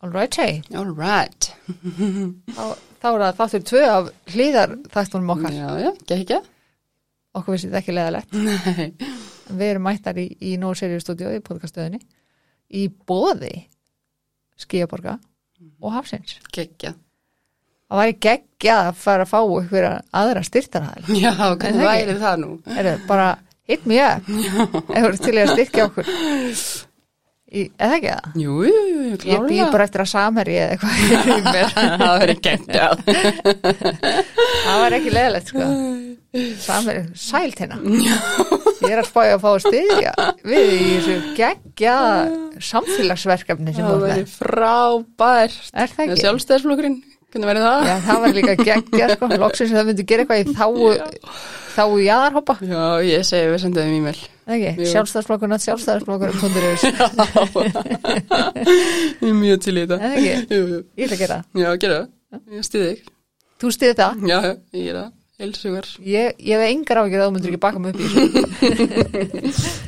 All right, hey. All right. Þá, þá er það þáttur tvö af hlýðar þáttunum okkar. Já, já, gekk ekki. Okkur vissi þetta ekki leðalegt. Nei. Við erum mættar í, í No Serious Studio í podcastöðinni í bóði Skíaborga og Hafsins. Gekkja. Það væri geggjað að fara að fá ykkur aðra styrtarhæl. Já, hvernig væri það nú? Er það bara hit me up ef þú eru til að styrkja okkur. Eða ekki það? Jú, jú, jú, jú, Ég býð bara eftir að samherji eða eitthvað í mér. Það verið geggjað. Það var ekki leðilegt sko Samir, sælt hérna Ég er að spája að fá að styðja við í þessu geggja samfélagsverkefni sem Það þú verið með frábært. Er það ekki? Sjálfstæðisflokkurinn, hvernig verið það? Já, það var líka geggja sko Loksins að það myndi gera eitthvað í þáu þáu jaðarhoppa Já, ég segi við sendum þeim e-mail. ekki, Jú. sjálfstæðsflokkurna sjálfstæðsflokkurinn.is Ég er mjög til í þetta. Ekki? Ég ætla að gera það Já, gera það. Ég stiði þig. Þú styði það, já, ég gera það. Heilsugar. ég, ég hef engar ágjörð að þú myndir ekki baka mig upp í þessu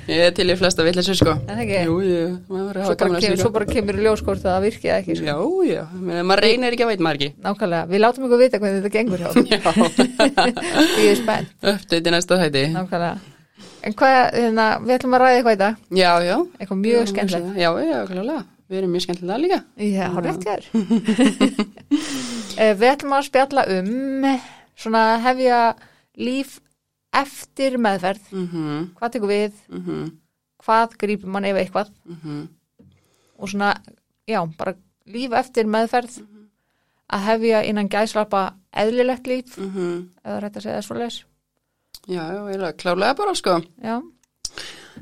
Ég er til í flesta villisur, sko. En það ekki? Jú, jú, maður verður að hafa kem, sér. svo bara kemur í ljós hvort að það virki eða ekki sko. Já, já, maður reynir ekki að veit maður ekki. Nákvæmlega, við látum ykkur vita hvernig þetta gengur hjá okkur. Já, Ég er spennt, uppdæti næsta hætti. nákvæmlega. En hvað, hérna, við ætlum að ræða eitthvað í dag, Já, já. Að svona hefja líf eftir meðferð. Mhm, Hvað tekur við, mhm, hvað grípur mann ef eitthvað mhm. og svona, já, bara líf eftir meðferð að hefja innan gæslappa eðlilegt líf, Mhm. eða rétt að segja það svoleiðis. Já, já, klálega bara, sko. Já,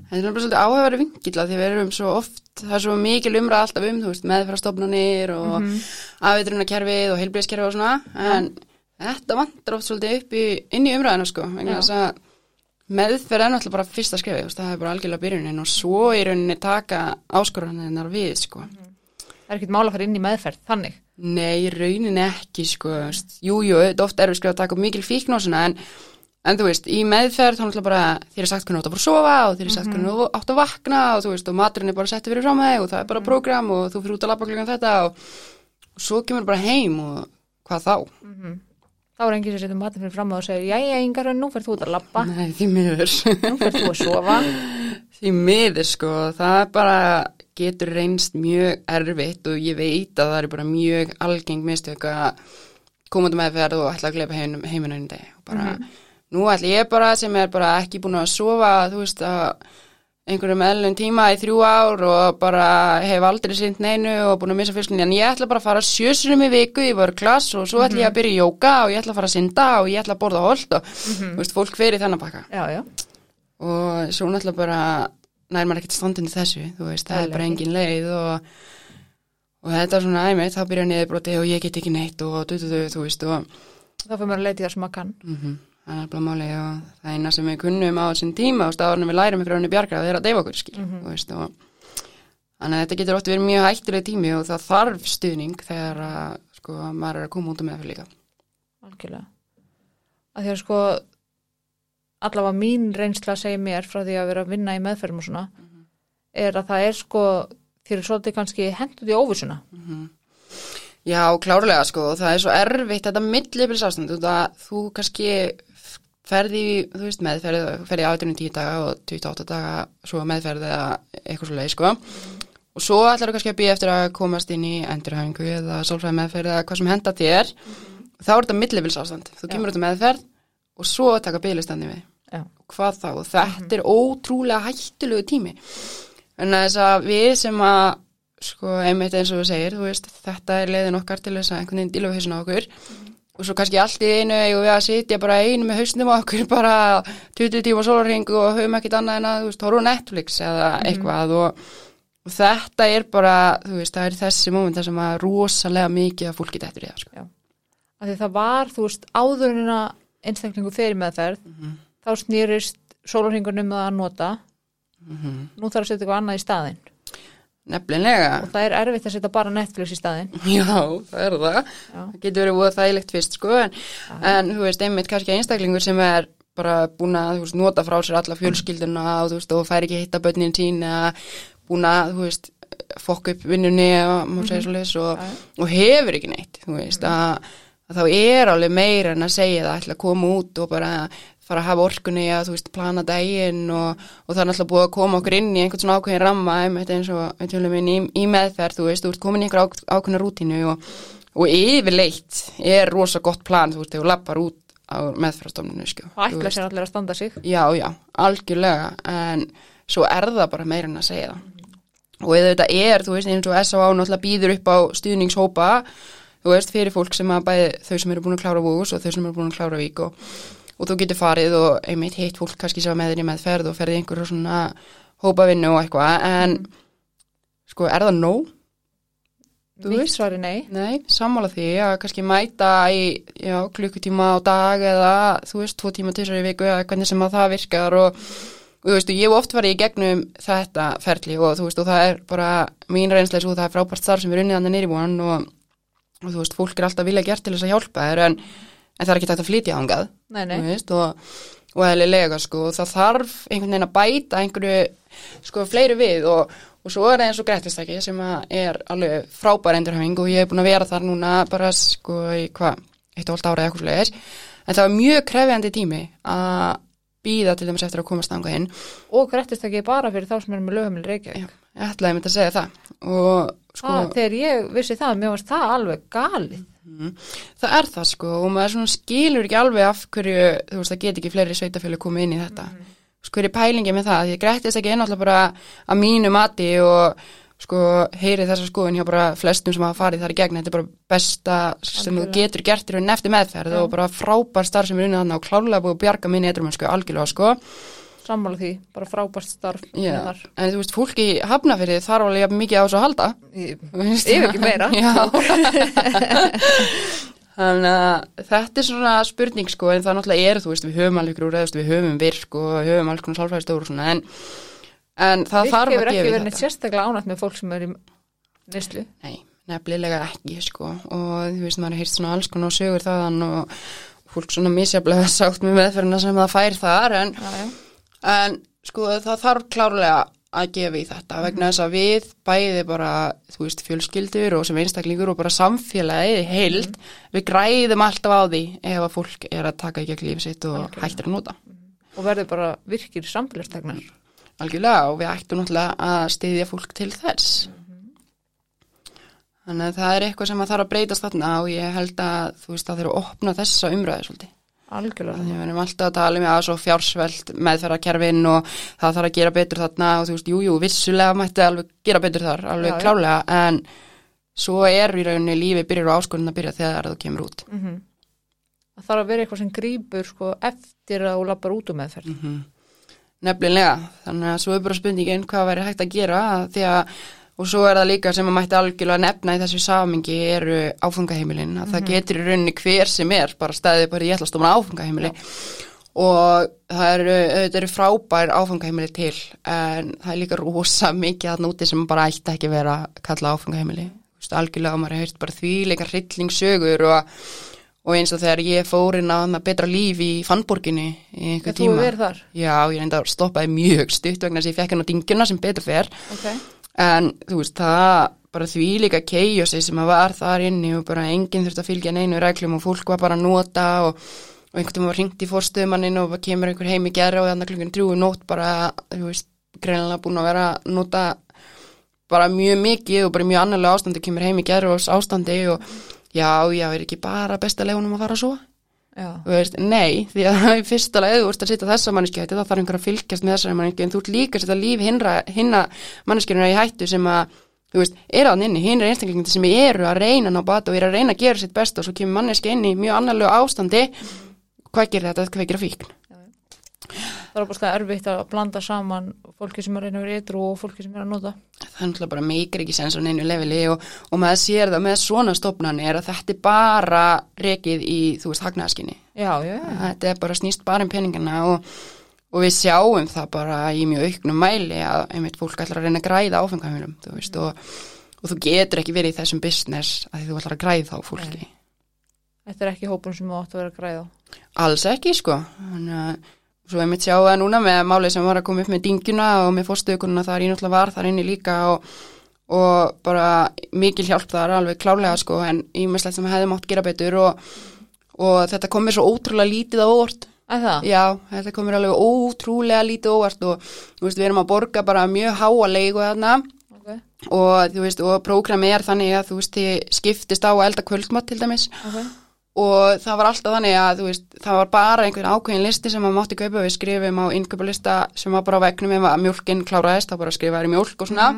Það er bara svolítið áhæfari vingilla því við erum svo oft, það er svo mikil umræð alltaf um, þú veist, meðfærastofnanir og mm -hmm. og heilbreyðskerfi og svona, en þetta vantar oft svolítið upp í, inn í umræðina, sko, meðferð er náttúrulega bara fyrsta veist, það er bara algjörlega byrjunin og svo í rauninni taka áskoranirnar við, sko. það er ekkert mála að fara inn í meðferð, þannig. Nei, rauninni ekki, sko, þú veist, jú, jú, þetta oft er við skrifa að taka mikil fíkn og svona, en, en þú veist, í meðferð, þá náttúrulega bara, þér er sagt hvernig þú átt að fara að sofa og þér er sagt hvernig þú átt að vakna og þú veist, og maturinn er bara settið fyrir frá mig og það er bara prógram og þú fyrir út að labba klukkan þetta og, og svo kemur bara heim og hvað þá? Þá er enginn sem setur matinn fyrir fram og segir, jæja, yngar, nú fer þú út að labba, Nei, því miður. nú fer þú að sofa. því miður, sko, það bara getur reynst mjög erfitt og ég veit að það er bara mjög algeng mistök að koma til meðferð og ætla að gleipa heim, heiminn einu deg og bara, nú ætla ég bara sem er bara ekki búin að sofa, þú veist að einhverjum eðlun tíma í þrjú ár og bara hef aldrei sýnt neinu og búin að missa fylskunni en ég ætla bara að fara sjösunum í viku í vör klass og svo ætla ég að byrja í jóka og ég ætla að fara að synda og ég ætla að borða holt og þú veist, fólk í þennan pakka. Já, já, og svo náttúrulega bara nær maður ekkert standinu þessu veist, það er bara engin leið og, og þetta er svona æmið, þá byrja niðurbroti og ég get ekki neitt og du, du, du, þú veist og þá fyrir maður að leita í það sem maður kann. mm það er bara máli og það eina sem við kunnum á þessum tíma og staðarinn við lærum ykkur önni bjarga það er að deyfa okkur skil, þú veist og þannig að þetta getur oft verið mjög hættuleg tími og það þarf stuðning þegar að sko maður er að koma út um meðferð líka. Algjörlega. Að því að sko, allavega mín reynsla segir mér frá því að vera að vinna í meðferðum og svona, er að það er sko, þér er svolítið kannski hendt út í óvissuna. Já, klárlega sko, það er svo erfitt þetta millibilis ástand, þú, það, þú kannski ferði, þú veist, meðferð, ferði átunum 10 daga og 28 daga svo meðferð eða eitthvað svo leið, sko. Og svo ætlar þú kannski að býja eftir að komast inn í endurhæfingu eða sálfræði meðferð eða hvað sem henda þér. Þá er þetta millibils ástand, þú kemur út á meðferð og svo taka bílistandi við. Já. Hvað þá? Þetta er ótrúlega hættulegu tími. En þess að við sem að sko einmitt eins og þú segir, þú veist, þetta er leiðin okkar til þess að einhvern veginn díla og svo kannski allt í einu eigum við að sitja bara einu með hausnum okkur bara 20 tíma sólarring og höfum ekkit annað en að, þú veist, horfa Netflix eða eitthvað. Og, og þetta er bara, þú veist, það er þessi moment þar sem að rosalega mikið að fólki dættur í það, sko. Að því það var, þú veist, áðurinn að einstaklingu fyrir meðferð, þá snýrist sólarhingunum að nota, nú þarf að setja eitthvað annað í staðinn. Nefnilega, Og það er erfitt að setja bara Netflix í staðinn. já, það er það. Já. Það getur verið voða þægilegt fyrst, sko, en, en þú veist, einmitt kannski einstaklingur sem er bara búin að, þú veist, nota frá sér alla fjölskylduna og þú veist, og fær ekki að hitta börnin sín eða búin að, þú veist, fokk upp vinnunni og, og, já. og hefur ekki neitt þú veist, að, að þá er alveg meira en að segja það ætla að koma út og bara fara að hafa orkunni að þú veist, plana daginn og, og það er náttúrulega búið að koma okkur inn í einhvern svona ákveðin ramma einmitt eins og í, í meðferð, þú veist, þú ert komin í einhver ák, ákveðna rútínu og, og yfirleitt er rosa gott plan, þú veist, þegar þú lappar út á meðferðarstofninu, sko. Og ætla sér allir að standa sig. Já, já, algjörlega, en svo er það bara meira en að segja það. Og eða þetta er, þú veist, eins og S.A.A. náttúrulega býður upp á stuðningshópa, þú veist, fyrir fólk sem að bæði þau sem eru búin að klára vús og þau sem eru búin að klára vík og, og þú getur farið og einmitt hitt fólk kannski sem var með þér í meðferð og ferði einhverju svona hópavinnu og eitthvað, en sko, er það nóg? Veist? svari nei. Nei, sammála því að kannski mæta í já, klukkutíma á dag eða þú veist, tvo tíma til þessari viku eða hvernig sem að það virkar og, og þú veist, ég hef oft farið í gegnum þetta ferli og þú veist, og það er bara mín reynslega svo það er frábært starf sem er unnið annað nýri búin og, og þú veist, fólk er alltaf vilja gert til þess að hjálpa þér en, en það er ekki tægt að flytja ángað Nei, nei. veist, og, og eðlilega sko, og það þarf einhvern veginn að bæta einhverju sko fleiri við og, og svo er það eins og grættistæki sem að er alveg frábær endurhæfing og ég hef búin að vera þar núna bara sko í hvað, eitt og hálft ára eða eitthvað slegis en það var mjög krefjandi tími að býða til dæmis eftir að komast þangað inn Og grættist ekki bara fyrir þá sem er með lögumil Reykjavík. Já, ég ætlaði myndi að segja það og sko Það, þegar ég vissi það, mér varst það alveg galið. Mm. Það er það sko og maður skilur ekki alveg af hverju, þú veist, það get ekki fleiri sveitafjölu komið inn í þetta. Mm. Sko er pælingi með það, því ég grættist ekki einnáttúrulega bara að mínu mati og sko heyri þessa skoðun hjá bara flestum sem hafa farið þar í gegn, þetta er bara besta sem þú Algjörlega. getur gert í raunin eftir meðferð Já. og bara frábær starf sem er unnið þarna og klálega búið að bjarga minni eitthvað sko algjörlega sko. Sammála því, bara frábært starf. Þar. en þú veist, fólki hafnafyrir þarf alveg jafn mikið á þessu að halda. Ég- Þú veist. Ef ekki meira. Þannig að þetta er svona spurning sko en það náttúrulega er þú veist við höfum alveg úr við höfum virk og höfum alls konar sálfræðistöður en, en það Virk þarf hefur að ekki gefa í verið neitt þetta. sérstaklega ánætt með fólk sem er í neyslu. Nei, nefnilega ekki sko og þú veist maður heyrst svona alls konar sögur þaðan og fólk svona misjaflega sátt með meðferðina sem það fær þar en, Já, já. En sko það þarf klárlega að gefa í þetta vegna þess að við bæði bara, þú veist, fjölskyldur og sem einstaklingur og bara samfélagið heild, við græðum alltaf á því ef að fólk er að taka í gegn lífið sitt og Algjörlega. hættir að nota. Og verður bara virkir samfélagstegnar. Algjörlega og við ættum náttúrulega að styðja fólk til þess. Þannig að það er eitthvað sem að þarf að breytast þarna og ég held að þú veist að þeir eru að opna þessa umræðu svolítið. Algjörlega. Við erum alltaf að tala um að svo fjársveld meðferðarkerfin og það þarf að gera betur þarna og þú veist, jú, jú, vissulega mætti alveg gera betur þar, alveg Já, já. klálega, en svo er í rauninni lífi byrjar og áskorun að byrja þegar þú kemur út. Mm Það þarf að vera eitthvað sem grípur sko, eftir að þú lappar út um meðferð. Mm Nefnilega, þannig að svo er bara spurningin hvað væri hægt að gera því að, og svo er það líka sem að mætti algjörlega nefna í þessu samingi eru áfangaheimilin, að það getur í rauninni hver sem er, bara staðið bara í ætlastóma áfangaheimili og það eru, eru frábær áfangaheimili til en það er líka rosa mikið að núti sem bara ætti ekki vera kalla áfangaheimili, Þú veist, algjörlega og maður hefur bara því leika hryllingsögur og, og eins og þegar ég fór inn að betra líf í Fannborginni í einhver tíma. Já, ég reynda að stoppaði mjög stutt vegna þess að ég fekk hann á dingjuna sem betur fer. Ok. En þú veist, það bara því líka keiosi sem að var þar inni og bara enginn þurfti að fylgja neinu reglum og fólk var bara að nota og, og einhvern veginn var hringt í fórstöðumanninn og kemur einhver heim í gerra og þannig klukkan drjúi nótt bara, þú veist, greinlega búin að vera að nota bara mjög mikið og bara mjög annarlega ástandi kemur heim í gerra og ástandi og já, já, er ekki bara besta legunum að fara svo? Já. Veist, nei, því að í fyrsta leið þú ert að setja þessa manneskju í hættu, þá þarf einhver að fylgjast með þessari manneskju, en þú ert líka að setja líf hinna manneskjurina í hættu sem að, þú veist, er að inni, hinn er einstaklingi sem eru að reyna ná bata og eru að reyna að gera sitt besta og svo kemur manneskja inn í mjög annarlegu ástandi, hvað gerir þetta, hvað gerir fíkn? Það er bara erfitt að blanda saman fólki sem er að vera ytrú og fólki sem er að nota. Það er náttúrulega bara meikir ekki sens á neinu leveli og, og maður sér það með svona stofnanir að þetta er bara rekið í, þú veist, hagnaðaskinni. Þetta er bara snýst bara um peningana og, og við sjáum það bara í mjög auknum mæli að einmitt fólk ætlar að reyna að græða áfengamilum þú veist og, og þú getur ekki verið í þessum business að þú ætlar að græða á fólki. Þetta er ekki hópun sem þú átt að vera að græða alls ekki sko. Þannig að svo einmitt sjá það núna með málið sem var að koma upp með dingjuna og með fórstökununa þar í náttúrulega var þar inni líka og, og bara mikil hjálp þar alveg klárlega sko en ímestlegt sem hefði mátt gera betur og, og þetta kom mér svo ótrúlega lítið á óvart. Að það, Já, þetta kom mér alveg ótrúlega lítið á óvart og þú veist, við erum að borga bara mjög háa leigu þarna. Ok, og þú veist, og prógrami er þannig að þú veist, þið skiptist á að elda kvöldmatt til dæmis. Ok og það var alltaf þannig að þú veist, það var bara einhvern ákveðin listi sem maður mátti kaupa við skrifum á innkaupalista sem var bara á vegnum ef að mjólkin kláraðist, þá bara skrifaði í mjólk og svona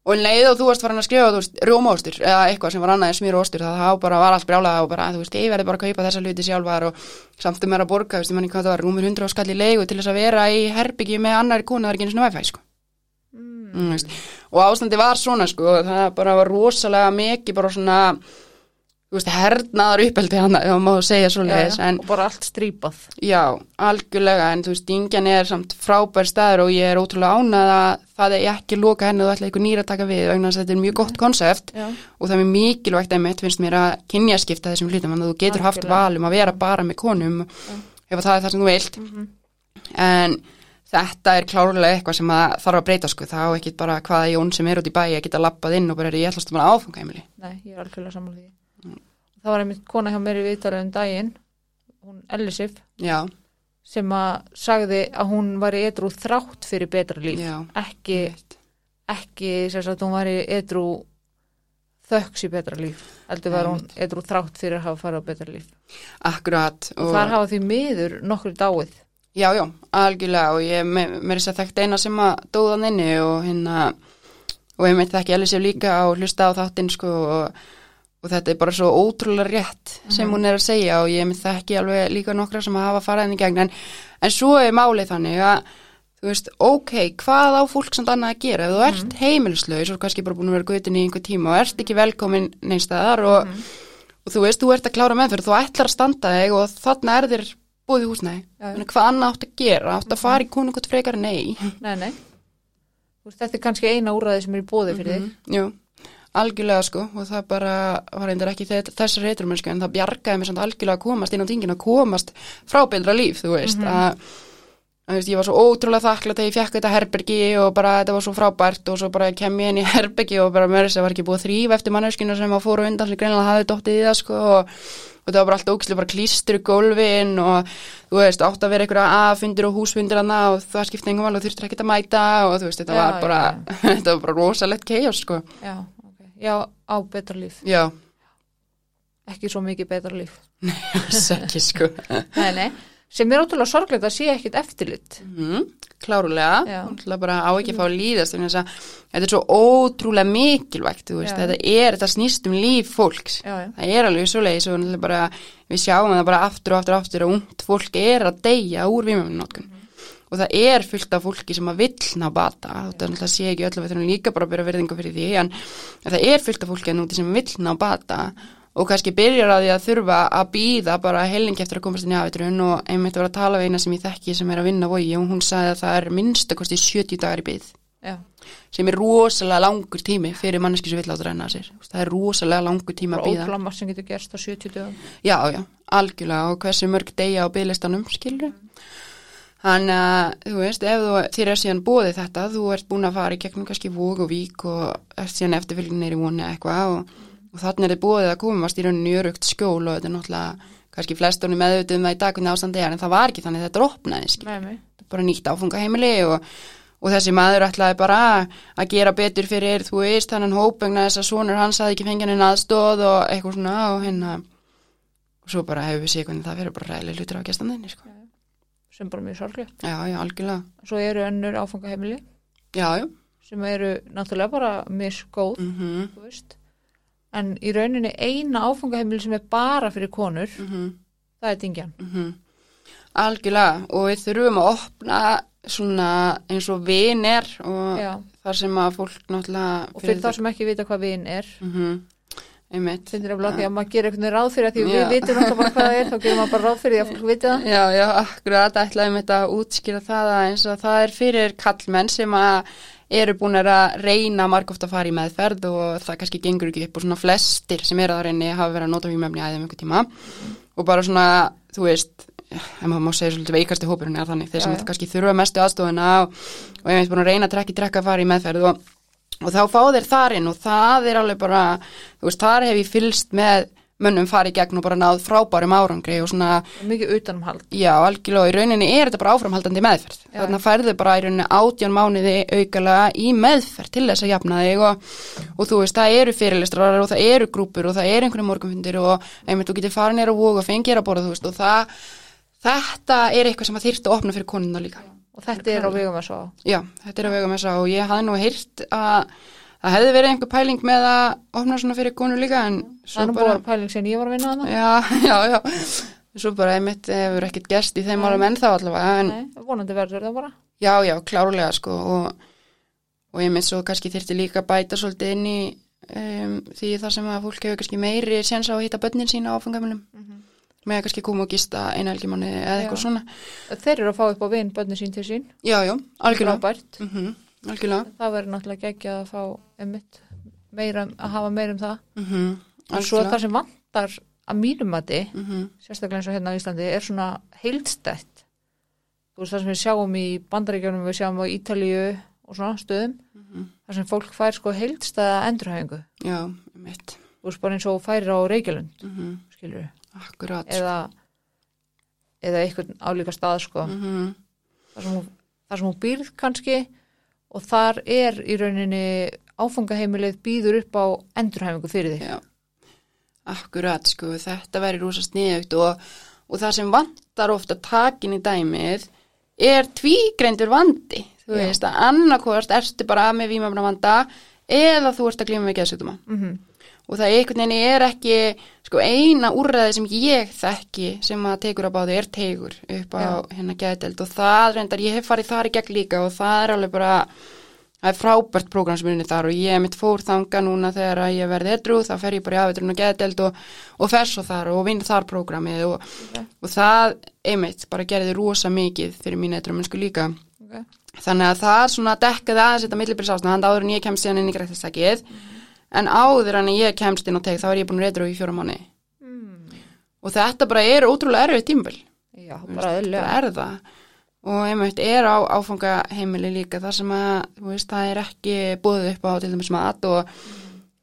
og um leið og þú varst farin að skrifa, veist, rjómaostur eða eitthvað sem var annað en smýr og ostur, það bara var allt brjálað og bara, þú veist, ég verði bara að kaupa þessa hluti sjálfar og samt um er að borga, ég manni hvað það var, rúmur 100 skall í leigu til þess að vera í herbyggi með annari konu, það er ekki wifi, sko. mm. Mm, veist. og ástandi var svona sko, það bara var rosalega mikið bara svona þú veist, hernaðar uppeldi ef maður má segja svo leiðis já, já. en og bara allt strípað já, algjörlega en þú veist, Ingjan er samt frábær staður og ég er ótrúlega ánað að það er ekki loka henni og þú ætla einhver nýra að taka við vegna að þetta er mjög gott konsept já, og það er mikilvægt einmitt finnst mér að kynjaskipta þessum hlutum þannig að þú getur haft Algjörlega. val um að vera bara með konum ef að það er það sem þú vilt Mhm. en þetta er klárlega eitthvað sem að þarf að breyta sko, þá ekki bara hvaða Jón sem er út í bæ að geta lappað inn og bara er ég ætlast að maður áfangaheimili nei, ég er algjörlega sammála því Mm. Það var einmitt kona hjá mér í viðtalið um daginn hún Ellisif já, sem að sagði að hún var í edru þrátt fyrir betra líf. Já, ekki, ekki sagt hún var í edru þöks í betra líf heldur var hún edru þrátt fyrir að hafa farið á betra líf. Akkurat og þar hafa því miður nokkur dáið. Já, já, algjörlega og ég mér er þess að þekkt eina sem að dóðan inni og hérna og ég meit þekki Elisif líka og hlusta á þáttinn sko og, og þetta er bara svo ótrúlega rétt sem Mhm. hún er að segja og ég meit þekki alveg líka nokkra sem hafa farað henni í gegn. En, en svo er málið þannig að þú veist, ok, hvað á fólk samt annað að gera? Ef þú ert heimilislaus og kannski bara búin að vera gutin í einhver tíma og ert ekki velkomin neinstæðar og, og þú veist, þú ert að klára meðferð, þú ætlar að standa þig og þarna er þér búið húsnæði. Þannig hvað annað átt að gera, átt að fara í konungott frekar nei. nei, nei. Þú veist, þetta er kannski eina úrræði sem er í bóði fyrir þig. Jú, algjörlega sko og það bara var reyndar ekki þess- þessar reytrumennsku en það bjargaði mér samt algjörlega að komast inn á tingin að komast frá betra líf, þú veist að, að þú veist, ég var svo ótrúlega þakklátt þegar ég fekk þetta herbergi og bara þetta var svo frábært og svo bara kem ég inn í herbergi og bara mér þess að var ekki búið að þrýfa eftir manneskinu sem að fóru undan sem greinilega hafði dottið í það sko og, og þetta var bara allt ógislega bara klístur í gólfin og þú veist, átt að vera einhverja aðfundir og húsfundir hana og það skipti engum alveg þurftir ekki að mæta og þú veist, þetta Já, var bara þetta var bara rosalegt chaos sko. Já, Já, á betra líf. Já, Ekki svo mikið betra líf. Alls ekki sko. Nei, nei. Sem er ótrúlega sorglegt að sé ekkit eftirlit. Mm, Klárulega, Já. náttúrulega bara á ekki að fá að líðast þess þetta er svo ótrúlega mikilvægt, þetta er þetta snýst um líf fólks. Já, já, það er alveg svo leiðis og bara við sjáum það bara aftur og aftur og aftur að ungt fólk er að deyja úr vímöfnótkun og það er fullt af fólki sem að vill ná bata, þetta er náttúrulega sé ekki öll og við þurfum líka bara að byrja verðingu fyrir því en, það er fullt af fólki að núti sem vill ná bata. Og kannski byrjar að því að þurfa að býða bara heilingi eftir að komast inn í aðvitrun og einmitt að vera að tala við eina sem ég þekki sem er að vinna vogi og hún sagði að það er minnst að kosti 70 dagar í byggð já, sem er rosalega langur tími fyrir manneski sem vill átt að renna sér. Það er rosalega langur tími að býða ótrúlega margt sem getur gerst á 70 dögum. Já, já, algjörlega. Og hversu mörg deyja á byggðlistanum, skilur Þannig að, þú veist, ef þú, þér er síðan bóðið þetta, þú ert búin að fara í gegnum kannski vóg og vík og ert síðan eftirfylgnir í voni eitthvað og, og þannig er þið bóðið að komast í rauninni í örugt skjól og þetta er náttúrulega kannski flestunni meðvitið um það í dag hvernig ástandi er en það var ekki þannig þetta opnaði, skilur Nei, nei, bara nýtt áfungaheimili og, og þessi maður ætlaði bara að gera betur fyrir, þú veist, þannig hóp vegna þess að sonur hans hafði ekki fengið henni aðstóð og eitthvað svona og hérna og svo bara hefur við séð hvernig það fyrir bara ræðileg hlutur á gestanðinni, sko. Sem bara mjög sorglegt Já, já, algjörlega. Svo eru önnur áfangaheimili Já, já. sem eru náttúrulega bara misgóð, Mm þú veist en í rauninni eina áfangaheimili sem er bara fyrir konur -hmm. það er dingjan Algjörlega og við þurfum að opna svona eins og vin er og Já. þar sem að fólk náttúrulega og fyrir þá sem ekki vita hvað vin er einmitt. Finnir eftir því að maður gerir einhvern veginn ráð fyrir að því við vitum alltaf bara hvað það er þá gerum maður bara ráð fyrir því að fólk viti það. Já, já, akkurat ætlaði með þetta að útskýra það að eins og það er fyrir kallmenn sem að eru búin að reyna margóft að fara í meðferð og það kannski gengur ekki upp og svona flestir sem eru að reyni hafa verið að nota vímöfni æðum einhver tíma. Og bara svona, þú veist ef maður má segja svolítið veikasti hópurinn er þannig þeir sem Já, já. kannski þurfa mestu aðstofuna og, og ég veit búin að reyna að trekki trekka að fara í meðferð og og þá fá þeir þar inn og það er alveg bara, þú veist, þar hef ég fylst með mönnum farið gegn og bara náð frábærum árangri og svona, mikið utanumhald já, algjörlega í rauninni er þetta bara áframhaldandi meðferð. Já. Þannig að færðu bara í rauninni átján mánuði aukalega í meðferð til þess að jafna þig og, og þú veist, það eru fyrirlistrar og það eru grúpur og það eru einhverju morgunfundir og einmitt þú getur farið nýra og voga og fengið að borða, þú veist, og það, þetta er eitthvað sem að þyrfti að opna fyrir konuna líka. Og þetta er á vegum að svo Já, þetta er að vega með þess að og ég hafði nú heyrt að það hefði verið einhver pæling með að opna svona fyrir konur líka en það svo er nú bara, bara pæling sem ég var að vinna þarna. Já, já, já, svo bara einmitt hefur ekkert gerst í þeim árum ennþá allavega en Nei, vonandi verður það bara. Já, já, klárlega sko og, og einmitt svo kannski þyrfti líka að bæta svolítið inn í um, því það sem að fólk hefur kannski meiri séns á að hitta börnin sína á áfangamilum með kannski koma og gista eina helgimanni eða eitthvað Já. svona. Þeir eru að fá upp á vinn bönni sín til sín. Já, já, algjörlega. Mm Algjörlega. Það verður náttúrulega geggjað að fá einmitt, meira, að hafa meira um það. Mm en svo það sem vantar að mínum mati mm sérstaklega eins og hérna á Íslandi er svona heildstætt. Þú veist það sem við sjáum í bandaríkjunum við sjáum á Ítalíu og svona stöðum Mhm. þar sem fólk fær sko heildstæða endurhæfingu. Já, mitt þú veist bara eins og færir á Reykjalund mm skilur Akkurat eða eða einhvern álíka stað sko. Mm þar sem, hún, þar sem hún býrð kannski og þar er í rauninni áfangaheimilið býður upp á endurhæfingu fyrir þig. Já, akkurat sko, þetta væri rosa sniðugt og, og það sem vantar ofta takin í dæmið er tvígreindur vandi. Þú Já. veist að annarkvort ertu bara með vímafna vanda eða þú ert að glíma með geðsugduma mm og það einhvern veginn er ekki sko eina úrræði sem ég þekki sem að tegur á báði er tegur upp á Já. hérna geðdeld og það reyndar, ég hef farið þar í gegn líka og það er alveg bara það er frábært prógram sem er unni þar og ég mitt fór þanga núna þegar að ég verði edru þá fer ég bara í afvitrun og geðdeld og, og fer svo þar og vinn þar prógramið og, Ok. og það einmitt bara gerði rosa mikið fyrir mín edru mennsku líka okay. þannig að það svona dekkaði aðeins þetta millibilsásna, þannig áður en ég kemst síðan inn í greiðtastakið en áður en ég kemst inn á teg þá er ég búin reyður í fjóra mánu mm. og þetta bara er ótrúlega erfið tímbil já, bara það. Og einmitt er á áfangaheimili líka þar sem að þú veist, það er ekki búið upp á til dæmis mat og,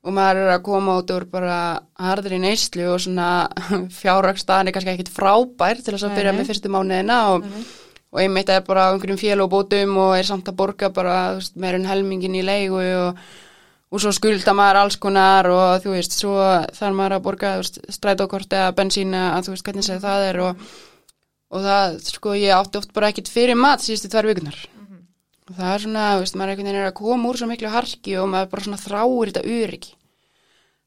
og maður er að koma út úr bara harður í neyslu og svona fjárraksstaðan er kannski ekkit frábær til þess að byrja með fyrstu mánuðina og Nei, og einmitt er bara á einhverjum fél og bótum og er samt að borga bara þú veist, meir en helmingin í leigu og, og svo skulda maður alls konar og þú veist, svo þarf maður að borga strætókort eða bensína að þú veist hvernig segir það er og, og það, sko, ég átti oft bara ekkit fyrir mat síðustu tvær vikunar og það er svona, þú veist, maður er einhvern veginn er að koma úr svo miklu harki og maður bara svona þráir þetta öryggi.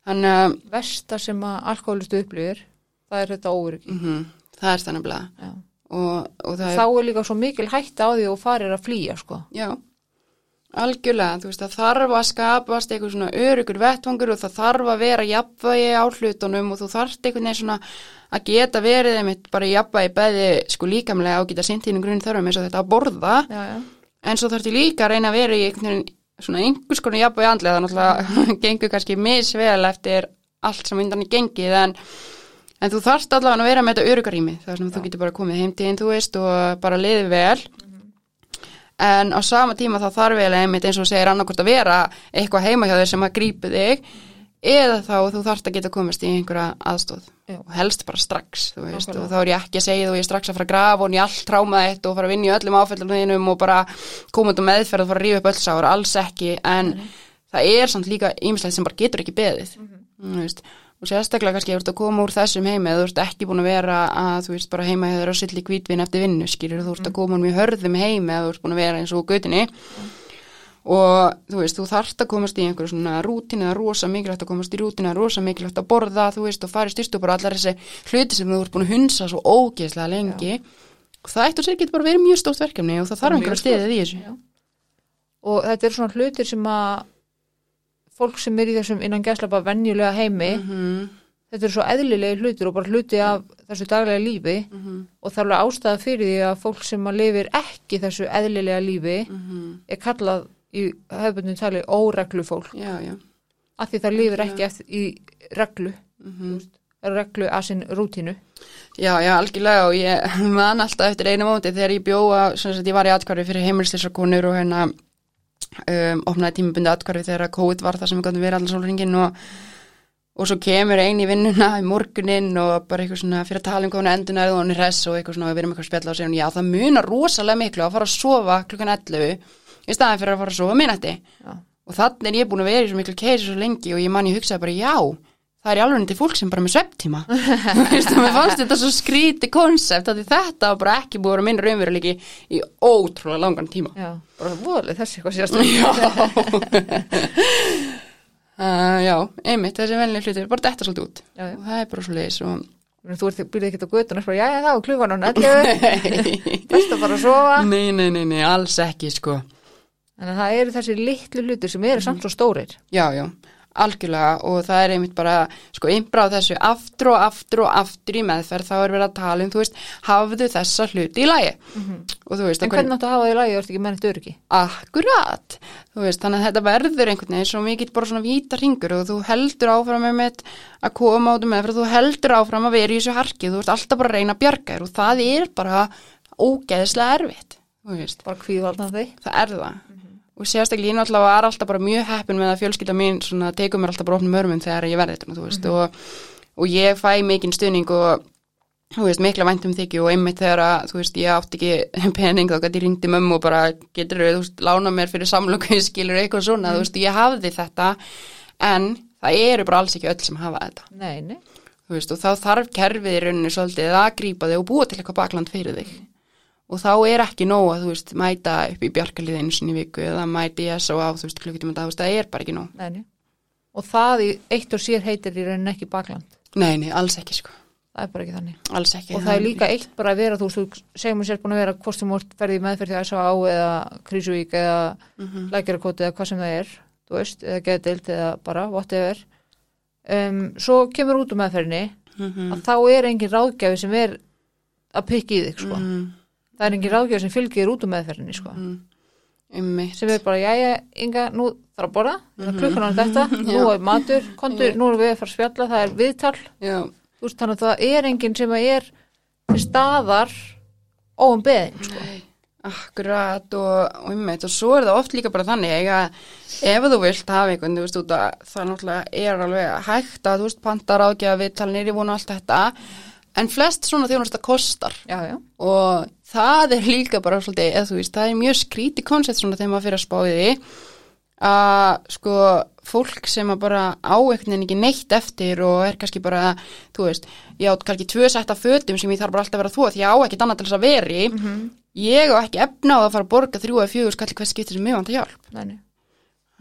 Þannig að versta sem að alkoholistu upplýðir það er þetta óryggi mm það er þannig að Já. og, og þá er líka svo mikil hætta á því og farir að flýja sko. Já, algjörlega, þú veist, það þarf að skapast eitthvað svona örugur vettvangur og það þarf að vera jafnvægi á hlutunum og þú þarft einhvern veginn svona að geta verið einmitt bara jafnvægi beði sko líkamlega og geta sinntínum grunn þörfum eins og þetta að borða já, já. en svo þarftu líka að reyna að vera í einhvern svona einhvers konar jafnvægi andlega þannig að gengur kannski misvel eftir allt sem undan er gengið en En þú þarft allavega að vera með þetta örugarými þar sem þú getur bara komið heim til þín, þú veist, og bara liðið vel. En á sama tíma þá þarf vel einmitt eins og segir annarkort að vera eitthvað heima hjá þér sem að grípi þig eða þá þú þarft að geta komist í einhverja aðstóð og helst bara strax, veist, og þá er ég ekki að segja þú ég er strax að fara að grafa og ég allt tráma þitt og fara að vinna í öllum áfællunum og bara koma út um meðferð og fara að rífa upp öll sár, alls ekki, en það er samt líka ýmislegt sem bara getur ekki beðið, þú veist, og sérstaklega kannski ef þú ert að koma úr þessum heimi eða þú ert ekki búin að vera að þú veist bara heima hjá þér og sill í kvítvin eftir vinnu skilur þú ert að koma úr mjög hörðum heimi eða þú ert búin að vera eins og á götinni og þú veist þú þarft að komast í einhverju svona það er rosa mikilvægt að komast í það er rosa mikilvægt að borða þú veist og fara í styrstu bara allar þessi hluti sem þú ert búin að hunsa svo ógeðslega lengi. Og það eitt og sér getur bara verið mjög stórt verkefni og það þarf Mjög einhverju stiðið í þessu. Já. og þetta er svona hlutir sem að fólk sem er í þessum innan gæslapa venjulega heimi Mhm, þetta er svo eðlilegi hlutir og bara hluti af þessu daglega lífi mhm, og það er alveg ástæða fyrir því að fólk sem að lifir ekki þessu eðlilega lífi mhm. er kallað í hefðbundin tali óreglu fólk já, já. Af því það lifir ekki eftir, í reglu mhm. reglu að sinn rútínu. Já, já, algjörlega og ég man alltaf eftir einu móti þegar ég bjóða, sem sagt ég var í atkværi fyrir heimilslisrakonur og hérna um, opnaði tímabundi atkvarfi þegar COVID var það sem við gáttum verið allar sólringin og, og svo kemur einn í vinnuna í morgunin og bara eitthvað svona fyrir að tala um hvað hún endunar og hún er hress og eitthvað svona og við erum eitthvað að spjalla og segja hún já það munar rosalega miklu að fara að sofa klukkan 11 í staðan fyrir að fara að sofa minnætti Já. og þannig er ég búin að vera í svo miklu keisi svo lengi og ég man ég hugsaði bara já það er í alveg til fólk sem bara með svepptíma mér fannst þetta svo skríti konsept að þetta var bara ekki búið að vera minn raunveruleiki í ótrúlega langan tíma. Já, bara voðaleg þessi eitthvað síðast uh, já, einmitt, þessi venlega hlutir bara detta svolítið út. Já, já. og það er bara svo leiðis og Þú ert, byrðið ekki á götun og svo, já, já, þá er klukkan og nættu Best að bara að sofa. Nei, nei, nei, nei, alls ekki sko. Þannig að það eru þessi litlu hlutir sem eru samt svo stórir. Já, já, algjörlega og það er einmitt bara, sko, einbráð þessu aftur og aftur og aftur í meðferð þá er verið að tala um, þú veist, hafðu þessa hluti í lagi. Og þú veist, En hvernig áttu að hafa því lagi, þú ert ekki mennit öryggi? Akkurat, þú veist, þannig að þetta verður einhvern veginn svo mikið bara svona víta ringur og þú heldur áfram með mitt að koma át með fyrir þú heldur áfram að vera í þessu harki, þú ert alltaf bara að reyna að bjarga þér og það er bara ógeðslega erfitt, þú veist, og sérstaklega ég náttúrulega var alltaf bara mjög heppin með að fjölskylda mín svona tegur mér alltaf bara opnum örmum þegar ég verði þetta, þú veist, og, og ég fæ mikinn stuðning og þú veist, mikla væntum þykju og einmitt þegar að, þú veist, ég átti ekki pening þá gæti ég ringdi mömmu og bara getur, þú veist, lána mér fyrir samlöku skilur eitthvað svona, þú veist, ég hafði þetta en það eru bara alls ekki öll sem hafa þetta, Nei, nei, þú veist, og þá þarf kerfið í rauninni svolítið að grípa þig og búa til eitthvað bakland fyrir þig og þá er ekki nóg að, þú veist, mæta upp í bjarkalið einu sinni viku eða mæti ég svo á, þú veist, klukkutíma dag, þú veist, það er bara ekki nóg. nei, nei Og það í eitt og sér heitir í rauninni ekki bakland Nei, nei, alls ekki, sko, Það er bara ekki þannig alls ekki. Og það er líka eitt bara að vera, þú veist, þú segjum sér búin að vera hvort sem úr ferði meðferð því að S.A.A. eða Krísuvík eða Mhm. lækjarakoti eða hvað sem það er, þú veist, eða geðdeild eða bara, whatever. Um, svo kemur út úr meðferðinni Mhm. að þá er engin ráðgjafi sem er að pikka í þig, sko. Mhm. Það er engin ráðgjafi sem fylgir út úr meðferðinni, sko. Einmitt. Sem er bara, jæja, Inga, nú þarf að borða, mm klukkan á þetta, nú er matur, kontur, nú erum við að fara að spjalla, það er viðtal, Já, veist, þannig að það er enginn sem er staðar óum beðin, sko. akkurat. Og, og einmitt. Og svo er það oft líka bara þannig að ef þú vilt hafa einhvern, þú veist, út að það náttúrulega er alveg hægt að, þú veist, pantar ágjafa við talinir í vonu og allt þetta en flest svona þjónust að kostar. Já, já, og það er líka bara svolítið, eða þú veist, það er mjög skríti koncept svona þegar maður fyrir að spá í því að sko fólk sem að bara á einhvern veginn ekki neitt eftir og er kannski bara, þú veist, ég átt kannski tvö setta fötum sem ég þarf bara alltaf að vera þó því ég á ekkert annað til þess að veri ég á ekki efna á að fara að borga þrjú eða fjögur skalli hvers skiptir sem mig vant að hjálp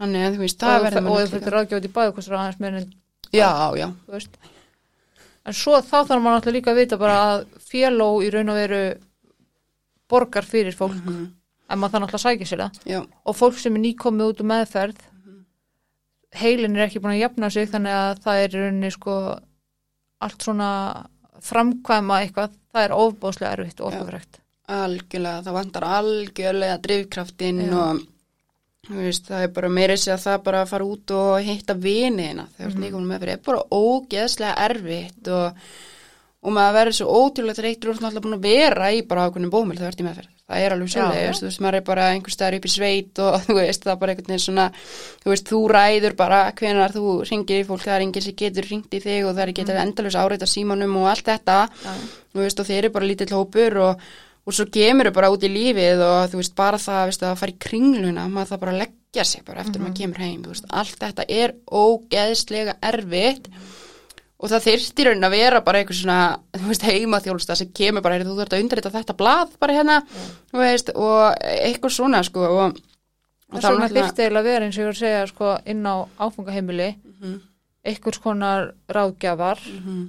þannig að þú veist, það verður og er ráðgjátt í bæðu aðeins meira en, já, já, þú veist. En svo þá þarf maður alltaf líka að vita bara að féló í raun og veru borgar fyrir fólk, en maður þannig alltaf sækja sér það. já, Og fólk sem er nýkomið út um meðferð, heilin er ekki búin að jafna sig, þannig að það er rauninni sko allt svona framkvæma eitthvað, það er ofbóðslega erfitt og ofbúðrækt. algjörlega það vantar algjörlega drifkraftinn Já. og veist, það er bara meira sér að það bara að fara út og hitta viniðina þegar mm -hmm. með fyrir er bara ógeðslega erfitt og, og maður verður svo ótrúlega þreytur og svona alltaf búin að vera í bara ákveðnum bómil þegar ert í meðferð það er alveg svolítið, þú veist, maður er bara einhver staðar upp í sveit og þú veist, það er bara einhvern veginn svona þú veist, þú ræður bara hvenar þú ringir í fólk, það er enginn sem getur ringt í þig og það er ekki mm. endalus áreita símanum og allt þetta Já. þú veist, og þeir eru bara lítill hópur og, og svo kemur þau bara út í lífið og þú veist, bara það veist, að fara í kringluna, maður það bara leggja sig bara eftir maður kemur heim, veist, allt þetta er ógeðslega erfitt og það þyrftir raunin að vera bara eitthvað svona, veist, heimaþjólsta sem kemur bara, þú þurft að undirrita þetta blað bara hérna, þú veist, og eitthvað svona, sko, og, og vegna þyrfti eiginlega vera eins og ég var að segja sko, inn á áfungaheimili Mhm. einhvers konar ráðgjafar. Mhm,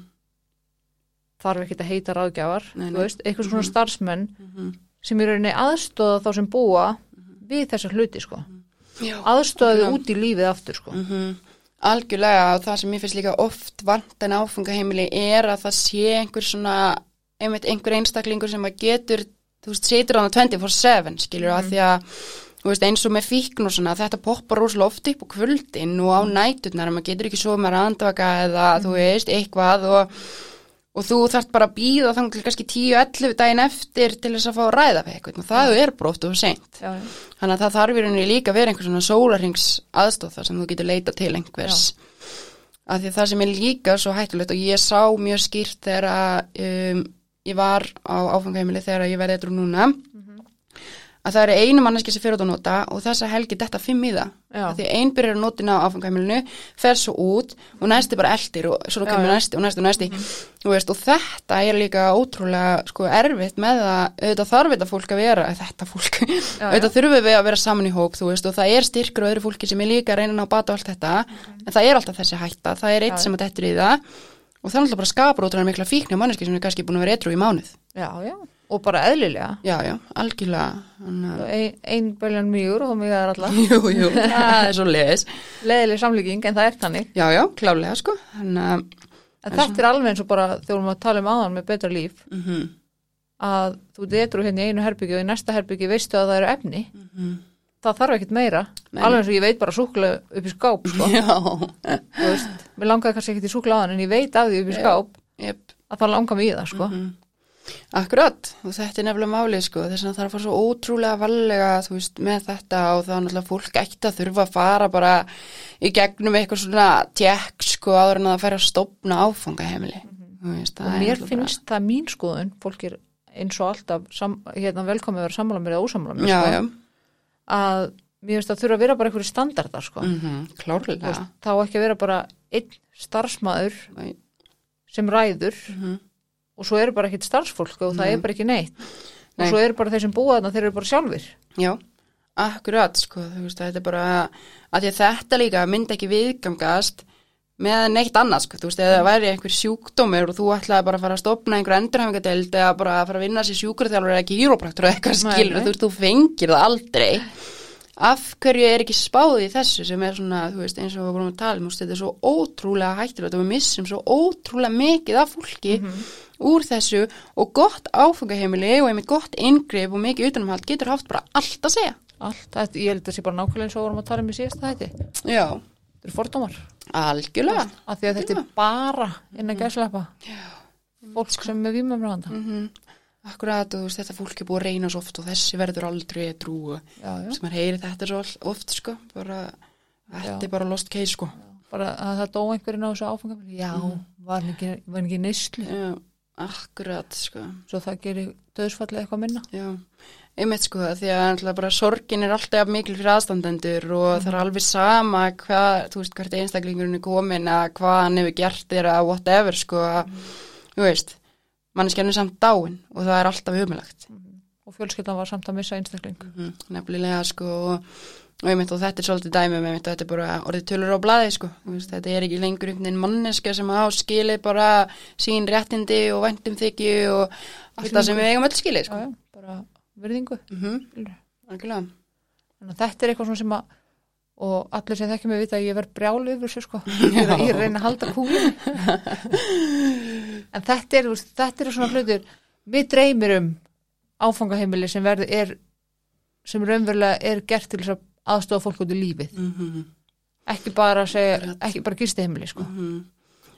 þarf ekki að heita ráðgjafar Nei, þú nei. veist, einhvers konar starfsmenn mhm. sem í rauninni aðstóða þá sem búa við þessar hluti sko. Já, aðstóða algjörlega. þau út í lífið aftur sko. Mhm. Algjörlega og það sem ég finnst líka oft vant en áfungaheimili er að það sé einhver svona, einmitt einhver einstaklingur sem að getur, þú veist, situr á það 24-7, skilur, að því að þú veist, eins og með fíkn og svona, þetta poppar rosalega oft upp á kvöldin og á næturnar, maður getur ekki svo með andvaka eða, þú veist, eitthvað og, og þú þarft bara að býða þannig kannski 10-11 daginn eftir til þess að fá að ræða við eitthvað. Og það er brótt og seint. Þannig að það þarf í rauninni líka að vera einhver svona sólarings aðstóð þar sem þú getur leita til einhvers. Af því að það sem er líka svo hættulegt og ég sá mjög skýrt þegar um, ég var á áfangheimili þegar ég verði eitthvað núna að það eru einu manneski sem fyrir út að nota og þessa helgi detta fimm í það. Því að ein byrjar að notina á áfangheimilinu fer svo út og næsti bara eldir og svo kemur næsti og næsti og næsti. Þú veist, og þetta er líka ótrúlega sko, erfitt með að auðvitað þarf þetta fólk að vera þetta fólk, auðvitað þurfum við að vera saman í hóp veist, og það er styrkur og öðru fólki sem er líka að reyna að bata og allt þetta. En það er alltaf þessi hætta, það er eitt sem að dettur í það. Og það er alltaf bara skapur ótrúlega mikla fíkni að og bara eðlilega. Já, já, algjörlega. Að- ein, ein böljan mýgur og þá mýgar er alla Jú, jú, það er svo leiðis leðileg samlíking en það er þannig. Já, já, klálega sko. Þannig að en þetta er alveg eins og bara þegar við erum að tala um áðan með betra líf. Mhm, að þú detur hérna í einu herbyggi og í næsta herbyggi veistu að það eru efni. Mhm. það þarf ekkert meira. Nei. alveg eins og ég veit bara súkulega upp í skáp sko. Já, þú veist, mér langaði kannski ekkert í súkulega áðan en ég veit af því upp í skáp jep. að það langar mig í það sko. Mhm. Akkurat, og þetta er nefnilega málið sko, þess að það þarf að fara svo ótrúlega vallega, þú veist, með þetta og það er náttúrulega fólk ekkert að þurfa að fara bara í gegnum eitthvað svona tjekk sko áður en að það færa að stopna áfangaheimili, þú veist, það og mér finnst það mín skoðun fólk er eins og alltaf sam, hérna, velkomið að vera sammála mér eða ósammála bara, mér sko, já, að mér finnst það þurfa að vera bara einhverju standardar sko. mhm, Þú klárlega, veist, þá ekki að vera bara einn starfsmæður sem ræður mhm, og svo eru bara ekkert starfsfólk og það Nei. er bara ekki neitt Nei. og svo eru bara þeir sem búa þarna þeir eru bara sjálfur já, akkurat sko, þú veist, þetta er bara, að því að þetta líka myndi ekki viðgangast með neitt annað, sko, þú veist, eða væri einhver sjúkdómur og þú ætlaði bara að fara að stopna einhver endurhæfingadeild eða bara að fara að vinna sér sjúkurþjálfur eða ekki hýrópraktur eða eitthvað skilur, þú veist, þú fengir það aldrei af hverju er ekki spáð í þessu sem er svona, þú veist, eins og við vorum að tala um, þetta er svo ótrúlega hættilegt og við missum svo ótrúlega mikið af fólki úr þessu og gott áfangaheimili og einmitt gott inngrip og mikið utanumhald getur haft bara allt að segja. allt, þetta, ég held að það sé bara nákvæmlega eins og við vorum að tala um í síðasta hætti þetta Já, eru fordómar. Algjörlega. af því að þetta er bara innan gæslepa fólk sem er með vímumranda Mm Akkurat og þú veist, þetta fólk er búið að reyna svo oft og þessi verður aldrei að já, já. Sem maður heyri þetta svo oft, sko, bara, þetta Já. er bara lost case, sko. bara að það dó einhverjum á þessu áfangafili já, var ekki, var ekki neyslu? Já, akkurat, sko. svo það gerir döðsfallið eitthvað minna? Já, einmitt sko því að bara sorgin er alltaf mikil fyrir aðstandendur og það er alveg sama hvað, þú veist, hvert einstaklingurinn er komin að hvað hann hefur gert þér að whatever sko. Að, þú veist manneskjarnir samt dáin og það er alltaf umilagt og fjölskyldan var samt að missa einstakling. Mm, nefnilega sko og, og einmitt og þetta er svolítið dæmi með einmitt og þetta er bara orðið tölur á blaði sko. Þetta er ekki lengur einhvern veginn manneska sem á skilið bara sín réttindi og væntum þykju og allt það sem við eigum öll skilið já, sko bara virðingu. Mm -hmm. að þetta er eitthvað sem að og allir sem þekkja mig vita að ég verð brjálu yfir þessu sko, ég, reyna að halda kúlin en þetta er, þetta er svona hlutur við dreymir um áfangaheimili sem verður er sem raunverulega er gert til að aðstofa fólk út í lífið. Mm -hmm. ekki bara að segja, ekki bara gistiheimili sko,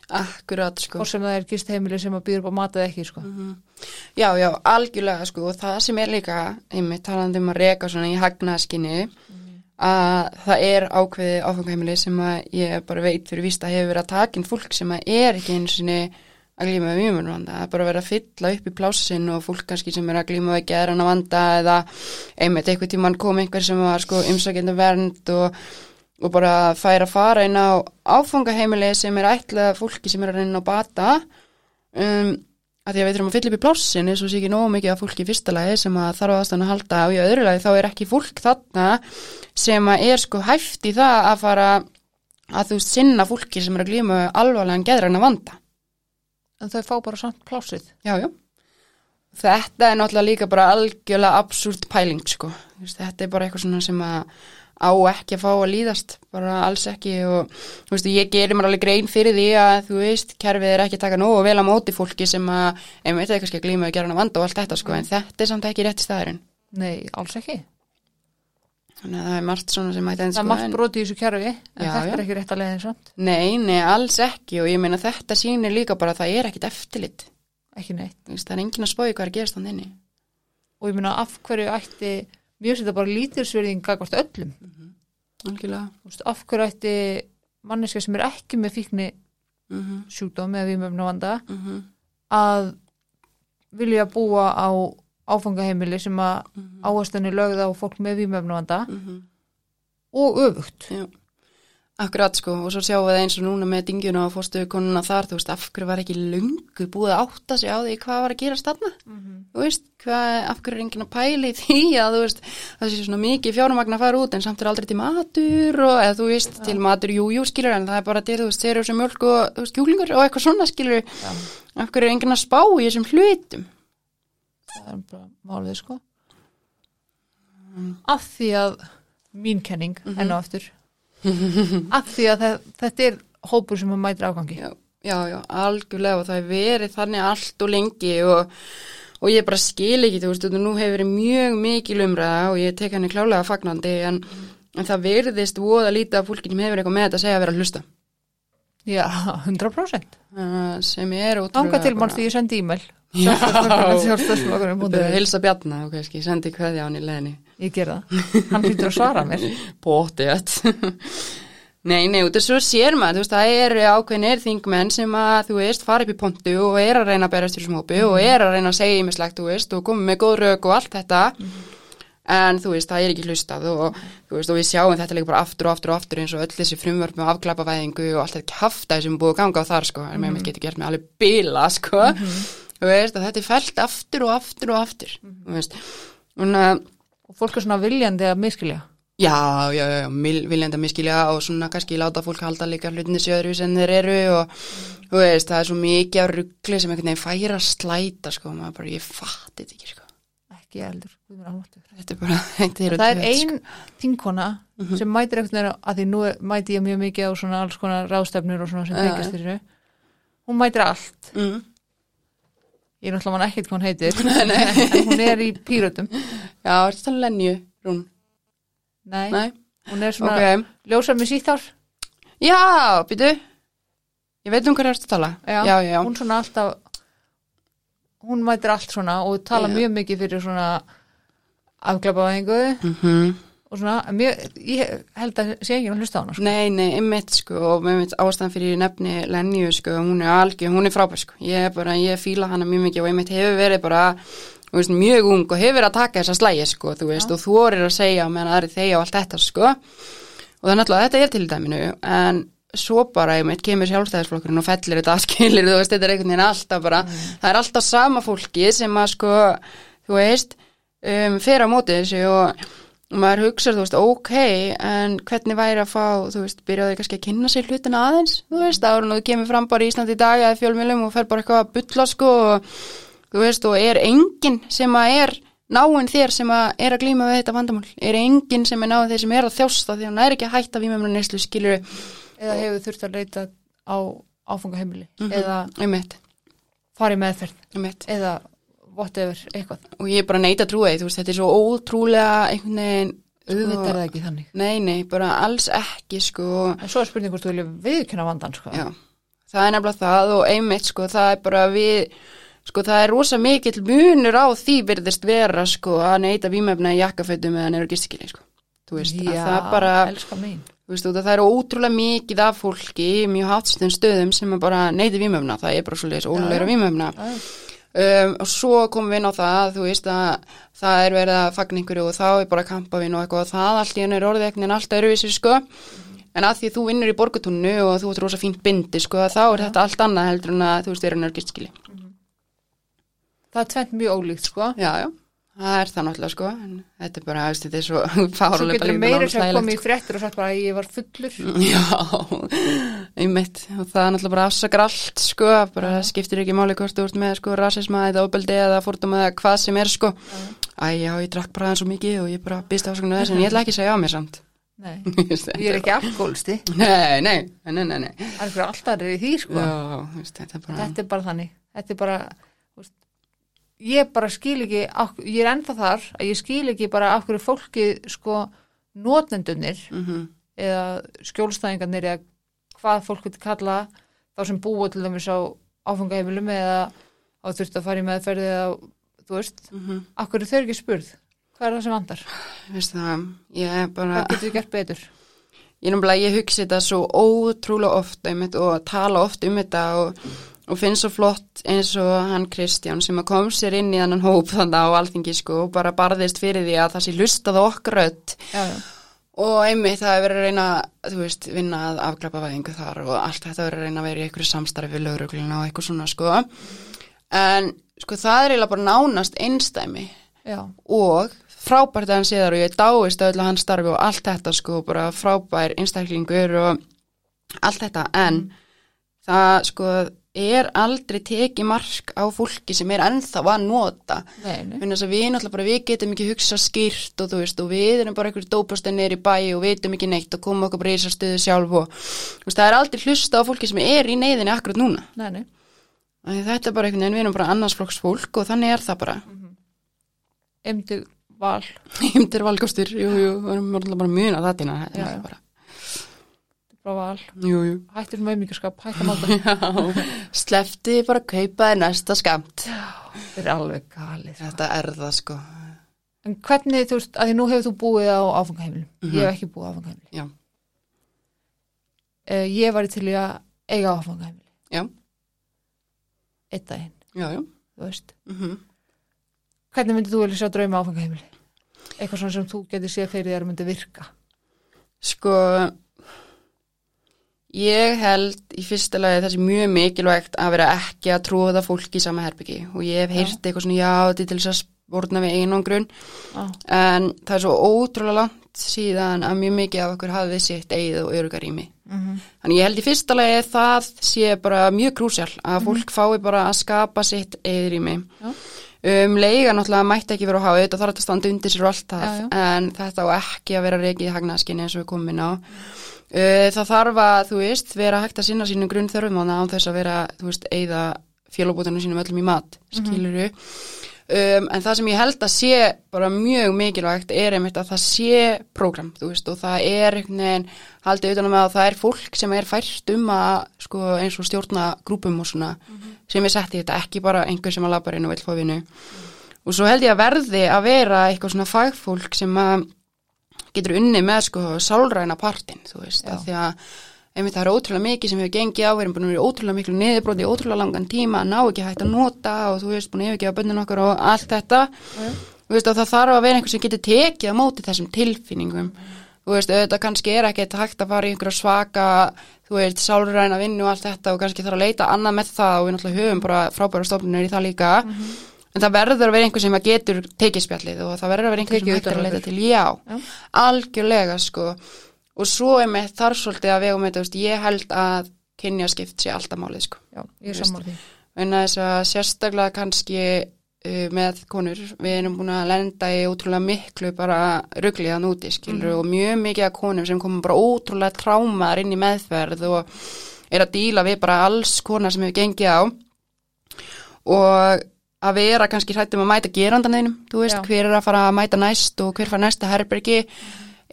akkurat sko. Og sem það er gistiheimili sem að býður upp á mat eða ekki sko. Mhm. Já, já, algjörlega sko. Og það sem er líka, einmitt talandi um að reka svona í hagnaðskinni að það er ákveðið áfangaheimili sem að ég bara veit fyrir víst að hefur verið að taka inn fólk sem að er ekki einu sinni að glíma með mjög það er bara verið að fylla upp í plássin og fólk kannski sem er að glíma við geðran vanda eða einmitt einhvern tímann kom einhver sem var sko umsækjandi vernd og, og bara fær að fara inn á áfangaheimili sem er ætlað fólki sem er að reyna á bata. Um, að því að við þurfum að fylla upp í plássin eins og sé ekki nógu mikið af fólki í fyrsta lagi sem að þarf aðstæðan að halda og í öðru lagi þá er ekki fólk þarna sem að er sko hæft í það að fara að þú sinna fólki sem er að glíma alvarlegan geðræna vanda. en þau fá bara samt plásið Já, já. Þetta er náttúrulega líka bara algjörlega absúrt pæling sko. Þetta er bara eitthvað svona sem að á ekki að fá að líðast, bara alls ekki. Og þú veist, ég gerir mér alveg grein fyrir því að þú veist, kerfið er ekki að taka nógu vel á móti fólki sem að, einmitt eða kannski að glíma við gerðan vanda og allt þetta sko, en þetta er samt ekki rétt staðurinn. nei, alls ekki. Þannig að það er margt svona sem mætti það er margt en, broti í þessu kjærfi en Já, þetta já. er ekki rétt að leiðin samt. Nei, nei, alls ekki og ég meina þetta sýnir líka bara að það er ekkit eftirlit. Ekki neitt. Það er enginn að spói hvað er að gerast þannig inni. Og ég meina af hverju ætti mjög setja bara lítilsverðing gagvart öllum. Algjörlega. Þú veist, af hverju ætti manneska sem er ekki með fíkni mm -hmm, sjúkdóm eða vímöfna vanda mm -hmm, að vilja búa á áfangaheimili sem að Mhm. áherslan er lögð á fólk með vímöfna vanda mhm. og öfugt. Já, akkurat sko og svo sjáum við eins og núna með dingjuna og fórstu konuna þar, þú veist, af hverju var ekki lungu búið að átta sig á því hvað var að gera stanna, þú veist, hvað, af hverju er enginn að pæli því að þú veist, það sé svona mikið fjármagn að fara út en samt er aldrei til matur og eða þú veist, til matur, jú, jú, skilur en það er bara til, þú veist, serjur sem mjölk og þú veist, kjúklingur og eitthvað svona, skilur. Af hverju er enginn að spá í þessum hlutum? Það er bara málið sko. Mm. af því að mín kenning Mhm. enn og aftur af því að þe- þetta er hópur sem að mætir ágangi já, já, já, algjörlega og það er verið þannig allt og lengi og, og ég bara skil ekki, þú veist, og nú hefur verið mjög mikil umræða og ég tek henni klálega fagnandi en, en það verðist voða lítið af fólki sem hefur eitthvað með þetta að segja að vera að hlusta. Já, 100% uh, sem er ótrúlega Ánga til mann því ég sendi e-mail Punktur is. hilsa Bjarna og kannski sendi kveði á hann í leðinni Ég ger það, hann hlýtur að svara mér. Bótið Nei, nei, svo sér maður, þú veist, það eru ákveðnir þingmenn sem að, þú veist, fara upp í pontu og er að reyna að berast þessum hópi og er að reyna að segja ímislegt, þú veist, og koma með góð rauk og allt þetta, en þú veist, það er ekki hlustað og, þú veist, og við sjáum þetta líka bara aftur og aftur og aftur eins og öll þessi frumvörp með afklapavæðingu og allt þetta kjaftaði sem er búið ganga á þar, sko, en með getur gert með alveg bila, sko, þú veist, þetta er fælt aftur og aftur og aftur, þú veist, og fólk er svona viljandi að miskilja Já, já, já, mil- viljandi að miskilja og svona kannski láta fólk halda líka hlutinni sjöður sem þeir eru og þú veist, það er svo mikið á ruggli sem einhvern veginn færa slæta, sko, maður bara, ég fatti þetta ekki, sko. ekki eldur. Þetta er bara, þetta eru það er ein þingkona sem mætir einhvern veginn að því nú er- mæti ég mjög mikið á svona alls konar ráðstefnur og svona sem Já, fyrir þessu hún mætir allt Sko. Mm. Ég er náttúrulega mann ekkert hvað hún heitir en hún er í pírötum Já, er þetta Lenju, Rún? nei, Nei, hún er svona ok. ljósar með síþár Já, býtu, ég veit um hvað er að tala. já, já, já. hún svona alltaf hún mætir allt svona og tala Já. mjög mikið fyrir svona afglapaðingu Mm og svona, mjög, ég held að sé ekki að hlusta á hana sko. Nei, nei, einmitt sko og einmitt ástæðan fyrir nefni Lenju sko, hún er algjör, hún er frábær sko. Ég er bara, ég fíla hana mjög mikið og einmitt hefur verið bara, þú veist, mjög ung og hefur verið að taka þessa slægi sko, þú veist og þú er að segja meðan það er þegja og allt þetta sko. Og það er náttúrulega, þetta er til dæminu en svo bara, einmitt, kemur sjálfstæðisflokkurinn og fellir þetta skilir, þú veist, þetta er einhvern veginn alltaf bara, það er alltaf sama fólki sem að sko, þú veist um, fer á móti þessu og og maður hugsaður, þú veist, ok, en hvernig væri að fá, þú veist, byrjaði kannski að kynna sér hlutina aðeins, þú veist, áður en þú kemur fram bara í Íslandi í dag eða fjölmjölum og fer bara eitthvað að bulla, sko, og, þú veist, og er enginn sem að er náinn þér sem að er að glíma við þetta vandamál, er enginn sem er náinn þér sem er að þjásta því hann er ekki að hætta með neyslu, skilur, eða hefur þurft að leita á áfangaheimili Mhm. eða einmitt, farið meðferð einmitt, eða whatever, eitthvað. Og ég er bara neita að trúa því, þú veist, þetta er svo ótrúlega einhvern veginn, auðvitað er það ekki þannig. Nei, nei, bara alls ekki, sko, en svo er spurning hvort þú vilja viðkynna vandan sko. Já, það er nefnilega það og einmitt sko, það er bara við, sko það er rosa mikill munur á því virðist vera sko að neyta vímefna í jakkafötum eða neyru gistikili sko. Þú veist, að Já, það er bara, þú veist, það er ótrúlega mikið af fólki í mjög hátstum stöðum sem bara neyti vímefna, það er bara Um, og svo komum við inn á það, þú veist að það er verið að fagna einhverju og þá er bara kampavinn og eitthvað og það allt í henni er orðið ekkert en allt öruvísi sko. En að því þú vinnur í borgatúnu og þú ert rosa fínt bindi sko þá er þetta allt annað heldur en að þú veist er hennar gistskili það er tvent mjög ólíkt sko. Já, já, það er það náttúrulega sko en þetta er bara, veist, þetta er svo svo fárulega getur meira sem komið í fréttur og sagt bara að ég var fullur. Já, einmitt. Og það er náttúrulega bara afsakar allt sko, bara það skiptir ekki máli hvort þú ert með sko rasisma eða ofbeldi eða fordum eða hvað sem er sko. Æ, já, ég drakk bara aðeins svo mikið og ég bara býst afsakna þess en ég ætla ekki að segja á mér samt. Nei, ég er ekki alkoholisti Nei, nei, nei, nei, nei. Alltaf er því sko? Já, þetta er bara þetta er bara ég bara skil ekki ég er ennþá þar að ég skil ekki bara af hverju fólki sko notnendunir mhm, eða skjólstæðingarnir eða hvað fólk vil kalla þá sem búa til dæmis á áfangaheimilum eða á þurft að fara í meðferði eða þú veist, mhm, akkur er þau ekki spurð? Hvað er það sem veist það, bara, hvað getur gert betur? Ég ég hugsi þetta svo ótrúlega oft einmitt og tala oft um þetta og, og finn svo flott eins og hann Kristján sem að kom sér inn í þannan hóp þannig á alþingi sko og bara barðist fyrir því að það sé hlustað á okkar rödd. Já, já, og einmitt það er verið að reyna, þú veist, vinna að afglapa væðingu þar og allt þetta verið að reyna að vera í einhverju samstarfi við lögregluna og eitthvað svona sko. En sko það er eiginlega bara nánast einstæmi já, og frábært að hann sé þar og ég dáist að öll að hann starfi og allt þetta sko bara frábær einstaklingur og allt þetta. En það sko er aldrei tekið mark á fólki sem er ennþá að nota Þannig að við náttúrulega bara, við getum ekki hugsa skýrt og þú veist, og við erum bara einhverju dópastennir í bæ og vitum ekki neitt og komum okkur bara í þessar stöðu sjálf og veist, það er aldrei hlusta á fólki sem er í neyðinni akkurat núna. nei, nei. Þetta er bara einhvern veginn, við erum bara annars flokks fólk og þannig er það bara. emdi val Hymdir valgostur, jú, jú, við erum bara að muna það tína. Já, já. Bara, frá val, jú, jú. hættir með auðmíkaskap hættir máta, Já, slefti bara að kaupa þér næsta skamt. þetta er alveg galið Þetta er það sko. en hvernig, þú veist, að því nú hefur þú búið á áfangaheimilum, Mhm. ég hef ekki búið á áfangaheimilum. Já, uh, ég var til í að eiga áfangaheimili. Já, einn daginn, þú veist. Mm hvernig myndið þú vilja sjá drauma áfangaheimili? Eitthvað svona sem þú getur séð fyrir þér að myndi virka? Sko, ég held í fyrsta lagi þessi mjög mikilvægt að vera ekki að tróða fólki í sama herbyggi og ég hef heyrt eitthvað svona já, þetta er til þess að spórna við einangrun ah, en það er svo ótrúlega langt síðan að mjög mikið af okkur hafið sitt eigið og örugar í mig. mm Þannig ég held í fyrsta lagi það sé bara mjög krúsjál að fólk fái bara að skapa sitt eigið í mig. Já. Um, leiga náttúrulega mætti ekki vera á hafa, þetta þarf að standa undir sér og allt það, Já, já. en þetta á ekki að vera reikið í hagnaðskinni eins og við komum inn á. Uh, það þarf að, þú veist, vera hægt að sinna sínum grunn þörfum á það án þess að vera, þú veist, eigða fjölubótunum sínum öllum í mat, skiluru. Um, en það sem ég held að sé bara mjög mikilvægt er einmitt að það sé prógram, þú veist, og það er einhvern veginn haldið utanum að það er fólk sem er fært um að, sko, eins og stjórna grúpum og svona, sem er sett í þetta, ekki bara einhver sem að inn og vil fá vinnu. Og svo held ég að verði að vera eitthvað svona fagfólk sem að getur unni með sko sálræna partin, þú veist, að því að einmitt það er ótrúlega mikið sem hefur gengið á, við erum búin að vera ótrúlega miklu niðurbróti, ótrúlega langan tíma, ná ekki hægt að nota og þú veist, búin að yfirgefa bönnun okkar og allt þetta, þú veist, og það þarf að vera einhver sem getur tekið á móti þessum tilfinningum, þú veist, auðvitað kannski er ekkert hægt að fara í einhverja svaka, þú veist, sálræna vinnu og allt þetta og kannski þarf að leita annað með það og við náttúrulega höfum bara frábæra stofnunir í það líka, en það verður að vera einhver sem að getur tekið spjallið og það verður að vera einhver Tekið sem hægt er utan að um leita okkur. til, já, Já. algjörlega sko og svo er með þar svolítið að vega með þetta, ég held að kynjaskipt sé alltaf málið sko já, ég er Þú veist. sammála því en þess að sérstaklega kannski uh, með konur, við erum búin að lenda í ótrúlega miklu bara rugliðan úti skilur og mjög mikið af konum sem komum bara ótrúlega trámaðar inn í meðferð og er að díla við bara alls konar sem hefur gengið á og að vera kannski hrættum að mæta gerandan einum, þú veist, Já. hver er að fara að mæta næst og hver fara næsta herbergi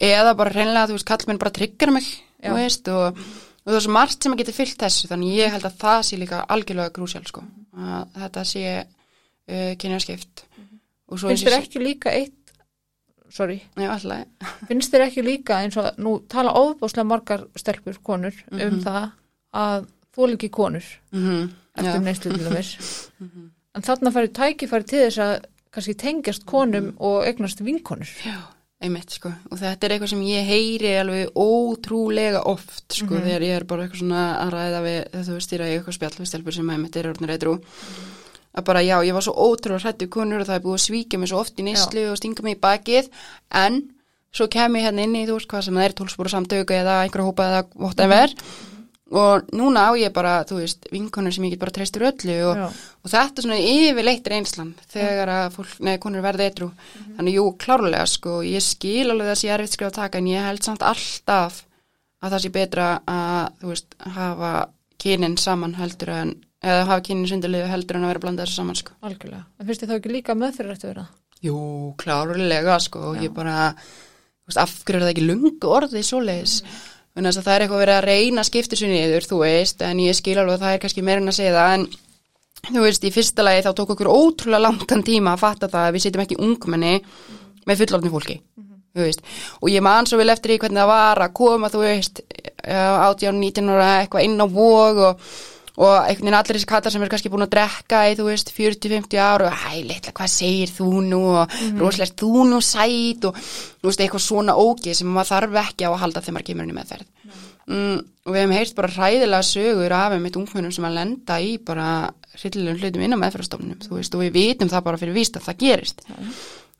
eða bara hreinlega, þú veist, kallmenn bara tryggur mig, Já. þú veist og, og það er svo margt sem að geta fyllt þessu þannig ég held að það sé líka algjörlega grúsjál sko, að þetta sé uh, kynjaskipt og svo finnst þér ekki líka eitt sorry, alltaf, finnst þér ekki líka eins og nú tala ofbáslega margar stelpur, konur um Mhm. það að þú er ekki konur mm -hmm. eftir neyslu til dæmis en þarna færi tækifæri til þess að kannski tengjast konum og eignast vinkonur. Já, einmitt sko. Og þetta er eitthvað sem ég heyri alveg ótrúlega oft sko Mhm. þegar ég er bara eitthvað svona að ræða við þú veist ég eitthvað spjall við stelpur sem einmitt er orðnir eitthvað að bara já, ég var svo ótrúlega hrættu konur og það er búið að svíkja mig svo oft í neyslu og stinga mig í bakið. En svo kem ég hérna inn í þú veist hvað sem það er tólspúra samtöku eða einhverja hópa eða whatever og núna á ég bara, þú veist, vinkonur sem ég get bara treystur öllu og, og þetta er svona yfirleitt reynslan þegar að fólk, neða konur verði eitru þannig jú, klárlega sko ég skil alveg þessi erfitt skrifa að taka en ég held samt alltaf að það sé betra að, þú veist, hafa kynin saman heldur en eða hafa kynin sundilegu heldur en að vera að blanda þessu saman sko. algjörlega, en finnst þið þá ekki líka meðfyrir eftir vera Jú, klárlega sko Já. ég bara þú veist, af hverju er það ekki lungu orðið svoleiðis? Mm. Þess að það er eitthvað verið að reyna að skipta sér niður, þú veist, en ég skil alveg að það er kannski meira en að segja það, en þú veist, í fyrsta lagi þá tók okkur ótrúlega langan tíma að fatta það að við sitjum ekki ungmenni með fullorðni fólki, þú veist. Og ég man svo vel eftir í hvernig það var að koma, þú veist, átján, 19 ára eitthvað inn á vog og og einhvern veginn allir þessi kattar sem eru kannski búin að drekka í þú veist 40-50 ára og hæ, litla, hvað segir þú nú? Og mm -hmm. rosalegt þú nú sæt? Og þú veist eitthvað svona ógið sem maður þarf ekki á að halda þegar maður kemur inn í meðferð. Mm. Mm, og við hefum heyrst bara hræðilega sögur af eitt ungmennum sem að lenda í bara hryllilegum hlutum inn á meðferðarstofnum þú veist og við vitum það bara fyrir víst að það gerist.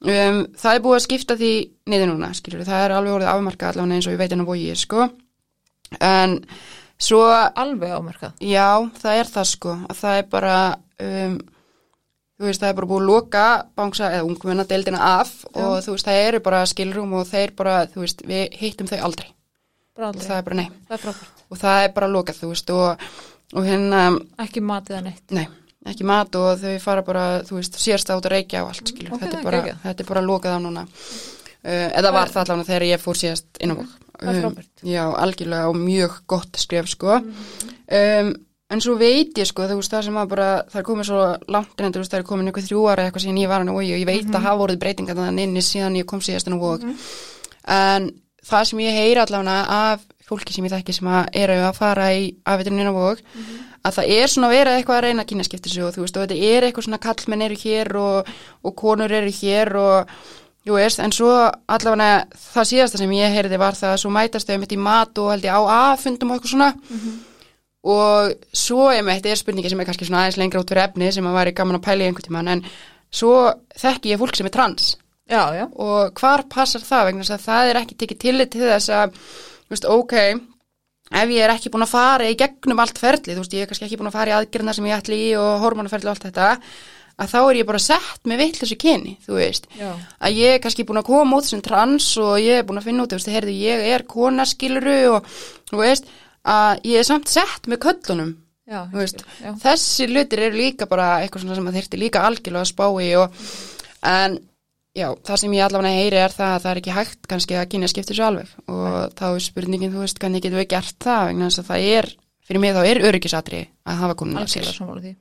Um, það er búið að skipta því niður núna, skiljur, það er alveg og Svo, alveg ámerkað. Já, það er það sko. Það er bara um, þú veist, það er bara búið að loka bángsa eða ungmenna deildina af já. og þú veist, það eru bara skilrum og þeir bara, þú veist, við hittum þau aldrei, aldrei. það er bara nei. Það er og það er bara lokað, þú veist og, og hérna ekki mat eða neitt. Nei, ekki mat og þau fara bara, þú veist, sérst átt að reykja og allt, skilur, okay, þetta, er bara, þetta er bara lokað á núna. Uh, eða var það allavega þegar ég fór síðast inn á vokk um, já, algjörlega og mjög gott skref sko mm -hmm. um, en svo veit ég sko þú veist það sem að bara það er komið svo langt en það er komin einhver þrjú ára eitthvað síðan ég var hann og ég veit mm -hmm. að hafa voruð breytinga þannig inni síðan ég kom síðast en og mm -hmm. en það sem ég heyra allavega af fólki sem ég þekki sem að eru að fara í afvitrinina og að það er svona verið eitthvað að reyna að kynna skipta sig og þú veist og þetta er eitthvað svona kallmenn eru hér og, og konur eru hér og Jú veist, en svo allavega það síðasta sem ég heyrði var það að svo mætast þau mitt í mat og held ég á aðfundum og eitthvað svona mm -hmm. og svo einmitt er spurningi sem er kannski svona aðeins lengra út fyrir efni sem að væri gaman að pæla í einhvern tíman en svo þekki ég fólk sem er trans já, já. og hvar passar það vegna þess að það er ekki tekið tillit til þess að, þú veist, ok ef ég er ekki búin að fara í gegnum allt ferli, þú veist, ég er kannski ekki búin að fara í aðgerðna sem ég ætli í og hormonaferli og allt þetta að þá er ég bara sett með vittlösu kyni, þú veist. Já. að ég er kannski búin að koma út sem trans og ég er búin að finna út, þú veist, heyrðu, ég er konaskiluru og, þú veist að ég er samt sett með köllunum Já, veist, þessi lutir eru líka bara eitthvað sem að þurfti líka algjörlega að spá í og, en já, það sem ég allavega heyri er það að það er ekki hægt kannski að kynja skiptir svo alveg. Og Nei. þá er spurningin, þú veist, hvernig getum við gert það vegna þess að það er, fyrir mig þá er öryggisatri að hafa komin að ég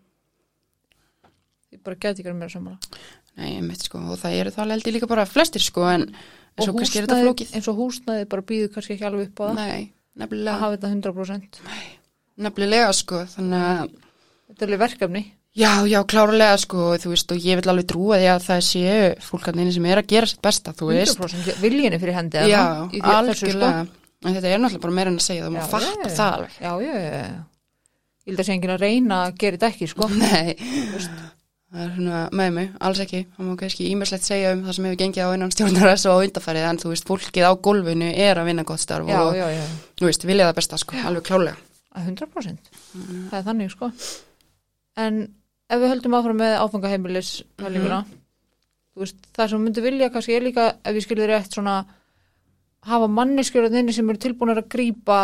bara ekki að mér samanlega Nei, ég mitt sko, og það eru þá heldur líka bara flestir sko, en eins og kannski er þetta flókið. eins og húsnaði bara býður kannski ekki alveg upp á það. Nei, nefnilega. Að hafa þetta 100% Nei, nefnilega sko, þannig að Þetta er alveg verkefni. Já, já, klárlega sko, þú veist, og ég vil alveg trúa því að það séu fólkarnir sem er að gera sitt besta, þú veist. 100% viljinni fyrir hendi Já, algjörlega sko. En þetta er náttúrulega bara meira en að segja það, maður fattar það alveg. Já, já, já Ég held að sé enginn að reyna að gera þetta ekki sko. Nei, það er svona með mig, alls ekki. Það má kannski ímerslegt segja um það sem hefur gengið á einan stjórnaræs og á undarfærið en þú veist, fólkið á gólfinu er að vinna gott starf já, og já, já. þú veist, vilja það besta sko, alveg klálega 100% mm. það er þannig sko. En ef við höldum áfram með áfangaheimilis mm. veist, það sem myndi vilja kannski er líka ef við skiljum rétt svona hafa manneskjörðinni sem eru tilbúin að grýpa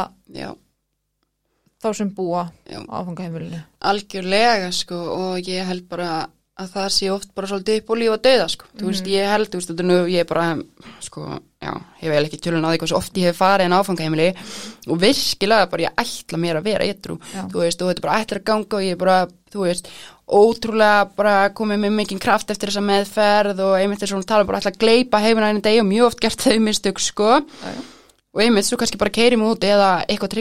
þá sem búa áfangaheimilinu. Algjörlega sko og ég held bara að það sé oft bara svolítið upp og lífa döða sko, mm. þú veist, mhm. ég held, þú veist, nú, ég bara, sko, já, ég veil ekki tjölun á því hvað svo oft ég hef farið en áfangaheimili og virkilega bara ég ætla mér að vera ytrú, þú veist, og þetta bara ætla að ganga og ég bara, þú veist, ótrúlega bara komið með mikinn kraft eftir þessa meðferð og einmitt þess að tala bara ætla að gleipa heimina einu deg og mjög oft gert þau mistök, sko, já og einmitt svo kannski bara keiri mig út eða eitthvað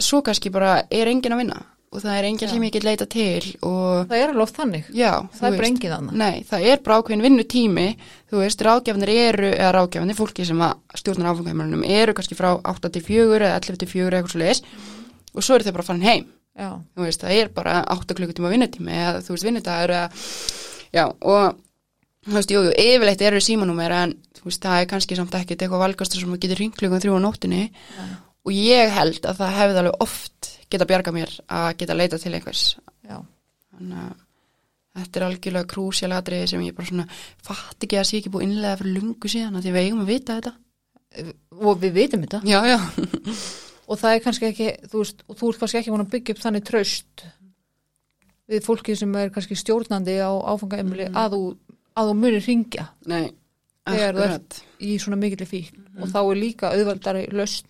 svo kannski bara er engin að vinna og það er engin já. sem ég get leita til og það er alveg oft þannig. Já, það er bara engin þannig nei, það er bara ákveðin vinnutími. Þú veist, ráðgjafanir eru eða ráðgjafanir, fólki sem að stjórnar áfengaheimarunum eru kannski frá 8 til 4 eða 11 til 4 eitthvað svo leiðis og svo eru þau bara farin heim. Veist, það er bara 8 klukkutíma vinnutími eða þú veist, vinnudagur já, og þú veist, jú, jú, yfirleitt eru símanúmer en þú veist, það er kannski samt ekkert eitthvað valgastur sem getur ringklugum þrjú á nóttinni ja. Og ég held að það hefði alveg oft geta bjarga mér að geta leita til einhvers Já. þannig að þetta er algjörlega krúsjaladrið sem ég bara svona fatt ekki að sé ekki búið innlega fyrir lungu síðan að því við eigum að vita þetta og við vitum þetta já, já. og það er kannski ekki þú veist, og þú ert kannski ekki búin að byggja upp þannig tröst við fólki sem er kannski stjórnandi á áfangaemili Mhm. að, þú, að þú munir ringja Nei, Þegar þú ert- í svona mikilvæg fík Mhm. og þá er líka auðvaldari lausn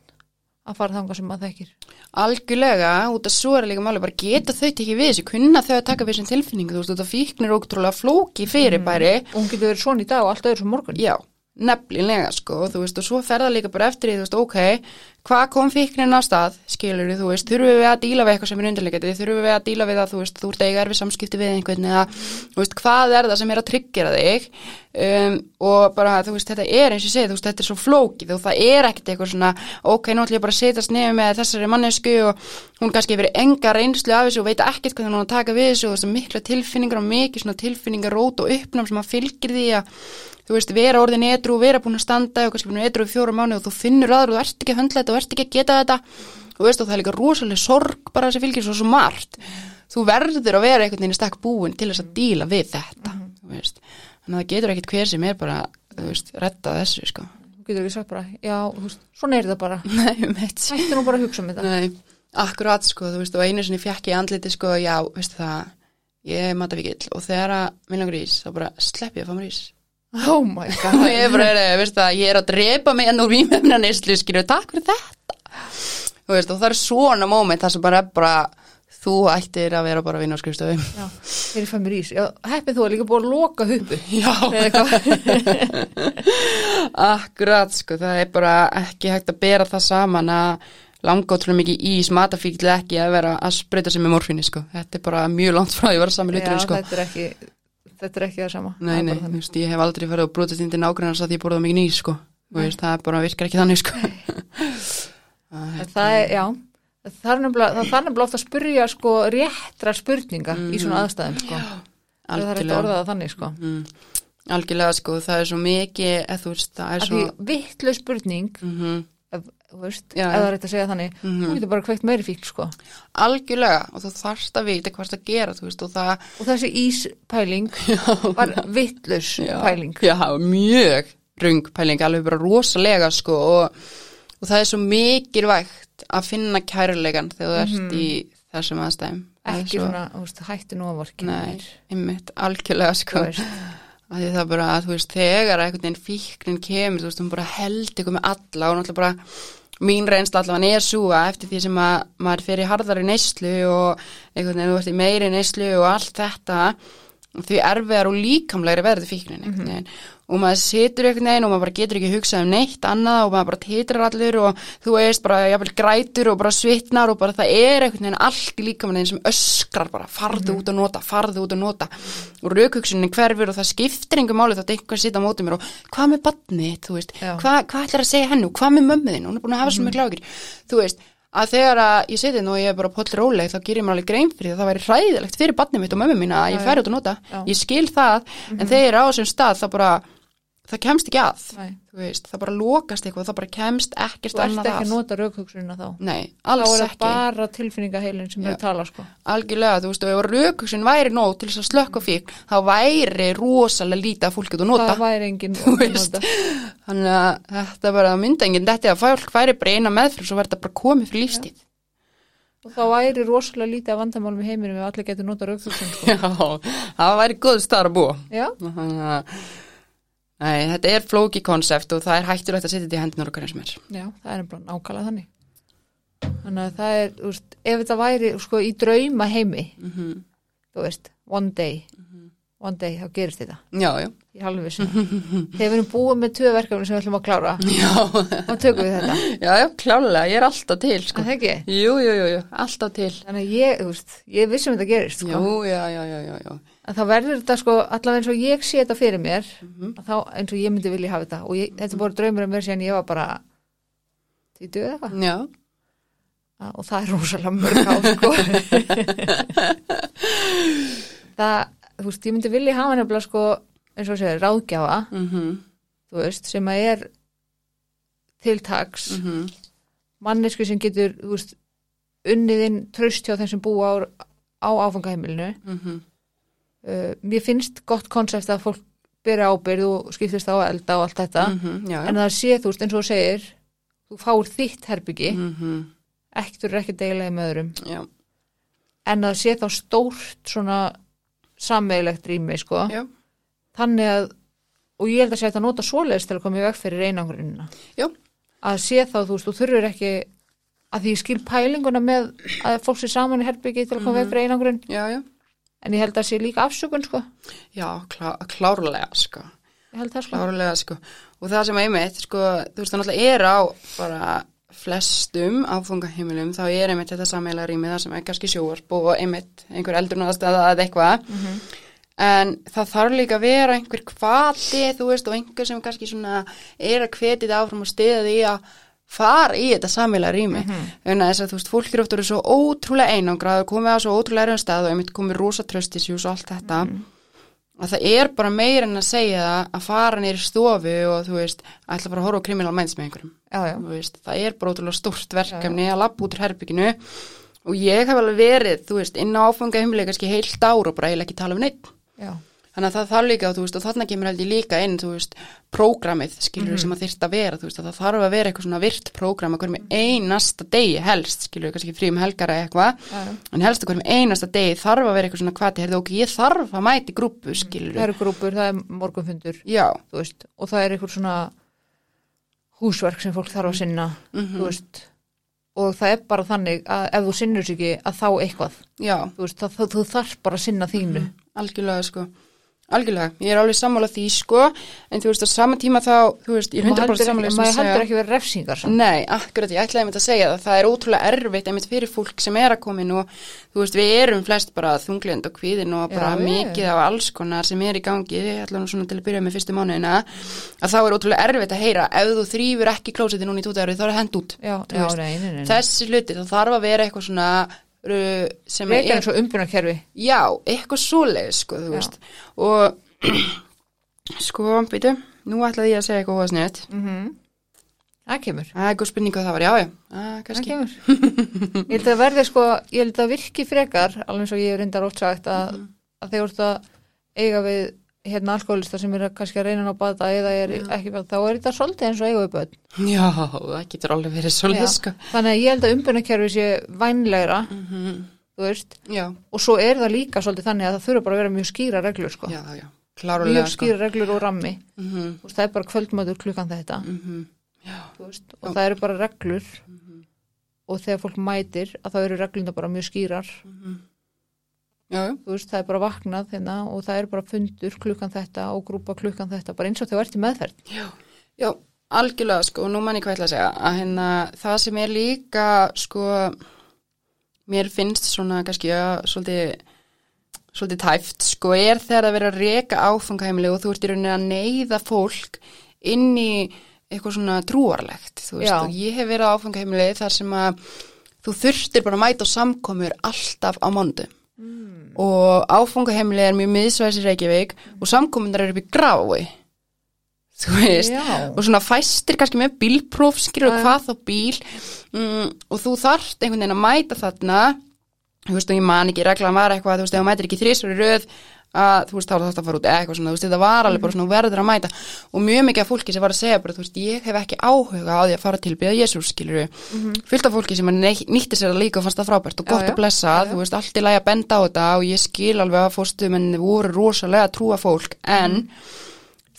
að fara þangað sem maður þekkir. Algjörlega, út af svo er líka máli, bara geta þau tekið við þessu, kunna þau að taka við þessum tilfinningu, þú veist, þetta fíknir er ótrúlega flóki fyrirbæri, og hún getur verið svona í dag og allt öðru sem morgun. Já, nefnilega sko, þú veist, og svo fer það líka bara eftir því, þú veist, ok, hvað kom fíknin á stað, skilur þú veist, þurfum við að díla við eitthvað sem er undirleikandi, þurfum við að díla við það, þú veist, þú ert eiga erfið samskipti við einhvern eða, þú veist, hvað er það sem er að tryggjara þig? Um, og bara, þú veist, þetta er eins og ég segi, þú veist, þetta er svo flókið og það er ekkert eitthvað svona, ok, nú ætlum ég bara að setjast nefn með þessari mannesku og hún kannski hefur enga reynslu af þessu og veit ekkert hvað hún á að taka við þessu og þess að mikla tilfinningar og mikið svona tilfinningarót og uppnám sem að fylgir því að þú veist, vera orðin edru og vera búin að standa og kannski búin edru í fjóra mánu og þú finnur aður og þú ert ekki að höndla þetta og ert ekki að geta þetta. Og veist og það er líka rosalega sorg bara sem fylgir svo svo margt. Þú verður að vera einhvern veginn stakk búin til þess að díla við þetta þú veist, þannig að það getur ekkit hver sem er bara, þú veist, retta þessu sko. Þú getur ekki sagt bara, já, þú veist, svona er þetta bara. Um hættu nú bara að hugsa um þetta. Nei, akkurat sko, þú veist, og einu sinni fjekk ég andliti sko, já, veistu það ég er matavíkill og þegar að vilja grís, þá bara slepp ég að fá mér ís oh my god. Ég er veistu það, ég er að drepa mig enn úr výmefna neyslu, skilju, takk fyrir þetta. Veist, og það er svona moment það sem bara er bara þú ættir að vera bara að vinna á skrifstofu. Já, þeir fæ mér ís já, heppið þú að líka búið að loka huppu Já, akkurat sko, það er bara ekki hægt að bera það saman að langa ótrúlega mikið ís matafíkli ekki að vera að spreyta sig með morfinni sko, þetta er bara mjög langt frá að vera sami já, hluturinn sko. þetta er ekki þetta er ekki það sama. Nei, Það nei, þannig. veist, ég hef aldrei farið og brotast inn til nágrannars að ég borða mikið nýs, sko. Veist, það bara virkar ekki þannig, sko. En það er, já. Það er nefnilega, það ofta að spyrja sko réttra spurninga í svona aðstæðum sko. Það er hægt að orða það þannig sko. Mm, algjörlega, sko, það er svo mikið, eða þú veist, það er svo... því vittlaug spurning Mm ef, þú veist, já. það er rétt að segja þannig Mhm. þú getur bara kveikt meiri fík sko Algjörlega, og þú þarft að vita hvað það að gera, þú veist, og það... og þessi íspæling var vittlaus Já, pæling Já, mjög rung pæling, alveg bara rosalega, sko, og, og það er svo mikilvægt að finna kærleikan þegar þú ert í þessum aðstæðum. Mhm. ekki svo- svona, þú veist, hættu nú að vorki Nei, einmitt, algjörlega, sko. þú að því það bara, þú veist, þegar einhvern veginn fíknin kemur, þú veist, hún bara held ykkur með alla og náttúrulega bara mín reynsla allavega er svo að eftir því sem að maður fer í harðari neyslu og einhvern veginn þú ert í meiri neyslu og allt þetta því erfiðar og líkamlegri verður fíknin einhvern veginn. Og maður situr einhvern veginn og maður bara getur ekki hugsað um neitt annað og maður bara titrar allur og þú veist bara jafnvel grætur og bara svitnar og bara það er einhvern veginn allt í líkamleginn sem öskrar bara farðu út að nota, farðu út að nota. Og raukugsunin hverfur og það skiptir einhver máli þátt einhvern sita á móti mér og hvað með badnið, þú veist, hvað, hvað ætlar að segja hennu, hvað með mömmuðin, hún er búin að hafa svo miklu ágjur, þú veist, að þegar að ég seti og ég er bara poll róleg þá gerir mér alveg grein fyrir því að það væri hræðilegt fyrir badnið mitt og mömmu mína að ég færi út að nota. Já. ég skil það, en þegar ég er á þessum stað þá bara, það kemst ekki að veist, það bara lokast eitthvað það bara kemst ekkert þú ert annað ekki að. að nota raukhugsunina þá. Nei, þá alls er það ekki. bara tilfinningaheilin sem að tala sko. Algjörlega, þú veist, og ef raukugsun væri nóg til þess að slökka fík, þá væri rosalega lítið að fólk getur nota. Það væri engin Þú veist. þannig að þetta er bara mynda enginn. Þetta að fólk væri bara eina meðfrið svo verður þetta bara komið fyrir lífstíð. Og þá væri rosalega lítið af vandamálum í heiminum ef allir getur nota raukhugsun sko. já, það væri góð starf að búa. Já, að Nei, þetta er flóki konsept og það er hættulegt að setja þetta í hendunar okkar eins og mér. já, það er bara nákvæmlega þannig þannig að það er, þú veist, ef þetta væri sko í drauma heimi Mm þú veist, one day one day, þá gerist þetta Já, já. í halvum vissu þegar við erum búið með tvö verkefni sem við ætlum að klára Já, þá tökum við þetta, já, já, klálega, ég er alltaf til, sko. það ekki Jú, jú, jú, jú, alltaf til. þannig að ég, þú veist, ég vissum þetta gerist sko. Jú, já, já, já, já, já. En þá verður þetta sko, allavega eins og ég sé þetta fyrir mér Mhm. að þá eins og ég myndi vilja hafa þetta. Og ég, þetta voru draumur um mér síðan ég var bara títu eða eitthvað. Já, Að- og það er rosalega mörg á sko. Það, þú veist, ég myndi vilja hafa nefnilega sko, eins og segir, ráðgjafa mhm, þú veist, sem að er tiltaks mhm, mannesku sem getur, þú veist unniðinn tröst hjá þeim sem búa á, á áfangaheimilinu. Mhm, uh, mér finnst gott konsept að fólk byrja ábyrð og skiptist á elda og allt þetta. Mhm, já, já. en það sé, þú veist, eins og segir þú fáir þitt herbyggi Mhm, ekkert eru ekki að deila með öðrum. Já, en að sé þá stórt svona sammeilegt rými sko. Þannig að og ég held að sé þetta nota svoleiðist til að koma í veg fyrir einangrunina já, að sé þá, þú veist, þú þurfur ekki að því skil pælinguna með að fólk sé saman í herbyggi til að koma í veg fyrir einangrun. Já, já, en ég held að sé líka afsökun sko já, klá, klárlega, sko. ég held það sko Klárlega, sko. Og það sem einmitt, sko, þú veist, það náttúrulega er á bara flestum áfungaheimilum, þá er einmitt þetta sammeila rými það sem er kannski sjóarp og einmitt einhver eldurnaðastæða eða eitthvað. En það þarf líka að vera einhver hvati, þú veist, og einhver sem kannski svona er að hveti þetta áfram og stiða því að fara í þetta sammeila rými. Þannig að þess að þú veist, fólk eru oft verið svo ótrúlega einangrað og komið á svo ótrúlega erfum stað og einmitt komið rosa tröstisjús og allt þetta. Að það er bara meir en að segja það að fara nýri stofu og þú veist, ætla bara að horfa á criminal minds með einhverjum. Já, já, veist, það er bara ótrúlega stórt verkefni að labba út úr herbygginu og ég hef alveg verið, þú veist, inn á áfanga heimlega kannski heilt ár og bara eiginlega ekki tala um neitt já, þannig að það þarf líka, veist, og þarna kemur held ég líka inn, veist, prógramið skilur sem að þyrst að vera, veist, að það þarf að vera eitthvað svona virt prógram að hverjum einasta degi helst, skilur, kannski frí um helgara eitthvað, já. en helst að hverjum einasta degi þarf að vera eitthvað svona hvati, heyrðu, ok, ég þarf að mæti grúpu, skilur, það eru grúpur, það er morgunfundur og það er einhver svona húsverk sem fólk þarf að sinna Mhm. þú veist. Og það er bara þannig að ef þú sinnur sig ekki að þá eitthvað, þú þú þarf bara að sinna þínu. Algjörlega, sko, algjörlega, ég er alveg sammála því, sko, en þú veist, á sama tíma þá, þú veist, ég er 100% sammála því maður að segja- heldur ekki verið refsingar samt. Nei, akkurat, ég ætlaði einmitt að segja það, það er ótrúlega erfitt einmitt fyrir fólk sem er að komin og þú veist, við erum flest bara þunglind og kvíðin og bara Já, mikið af alls konar sem er í gangi, ég ætla nú svona til að byrja með fyrstu mánuðina, að þá er ótrúlega erfitt að heyra, ef þú þrýfur ekki klósiti núna í tóta árið, þá er það hend út. já, Að vera eitthvað sem eins og umbunarkerfi. Já, eitthvað svoleið, sko, þú Já. veist, og sko, býtu, nú ætlaði ég að segja eitthvað óðasnett, mm það kemur. Það er eitthvað spurning hvað það var, já, já, að, það kemur. Ég held að verði sko, ég held að virki frekar alveg eins og ég hef reyndar ótt sagt að, Mhm. að þegar þú ert að eiga við hérna alkoholista sem er kannski að reyna ná bata eða er ekki bata, þá er þetta svolítið eins og eiga við börn. Já, það getur alveg verið svolítið, Já. sko. þannig að ég held að umbunarkerfi sé vænlegra, Mm þú veist. Já, og svo er það líka svolítið þannig að það þurfa bara að vera mjög skýra reglur sko, já, já, klárulega, mjög skýra reglur og rammi. Mm -hmm, veist, það er bara kvöldmöður klukkan þetta. Mm þú veist, og það eru bara reglur. Og þegar fólk mætir að þá eru reglunda bara mjög skýrar Já, já, þú veist, það er bara vaknað hérna og það er bara fundur klukkan þetta og grúpa klukkan þetta, bara eins og þau ert í meðferð. Já, algjörlega, sko, og nú mann ég hvað ætla að segja, að hérna, það sem er líka, sko, mér finnst svona, kannski, já, svolítið, svolítið tæft, sko, er þegar að vera að reka áfangaheimili og þú ert í rauninni að neyða fólk inn í eitthvað svona trúarlegt, þú veist, Já. og ég hef verið á áfangaheimili þar sem að þú þurftir bara að mæta á samkomur alltaf á mánudu mm. og áfangaheimili er mjög miðsvæðis í Reykjavík og samkomundar eru upp í grái þú veist Já. og svona fæstir kannski með bílpróf skilur hvað þá bíl mm, og þú þarft einhvern veginn að mæta þarna þú veist og ég man ekki reglan var eitthvað þú veist ef þú mætir ekki þrísvar í röð að þú veist þá er þetta að fara út eitthvað svona þú veist þetta var alveg bara svona þú verður að mæta. Og mjög mikið af fólki sem var að segja bara þú veist ég hef ekki áhuga á því að fara til byrja Jésús skilur við fullt af fólki sem að nýtti sér það líka og fannst það frábært og Já, gott já. að blessa Já, já. þú veist allt í lagi að benda á þetta og ég skil alveg að fórstu menn voru rosalega að trúa fólk en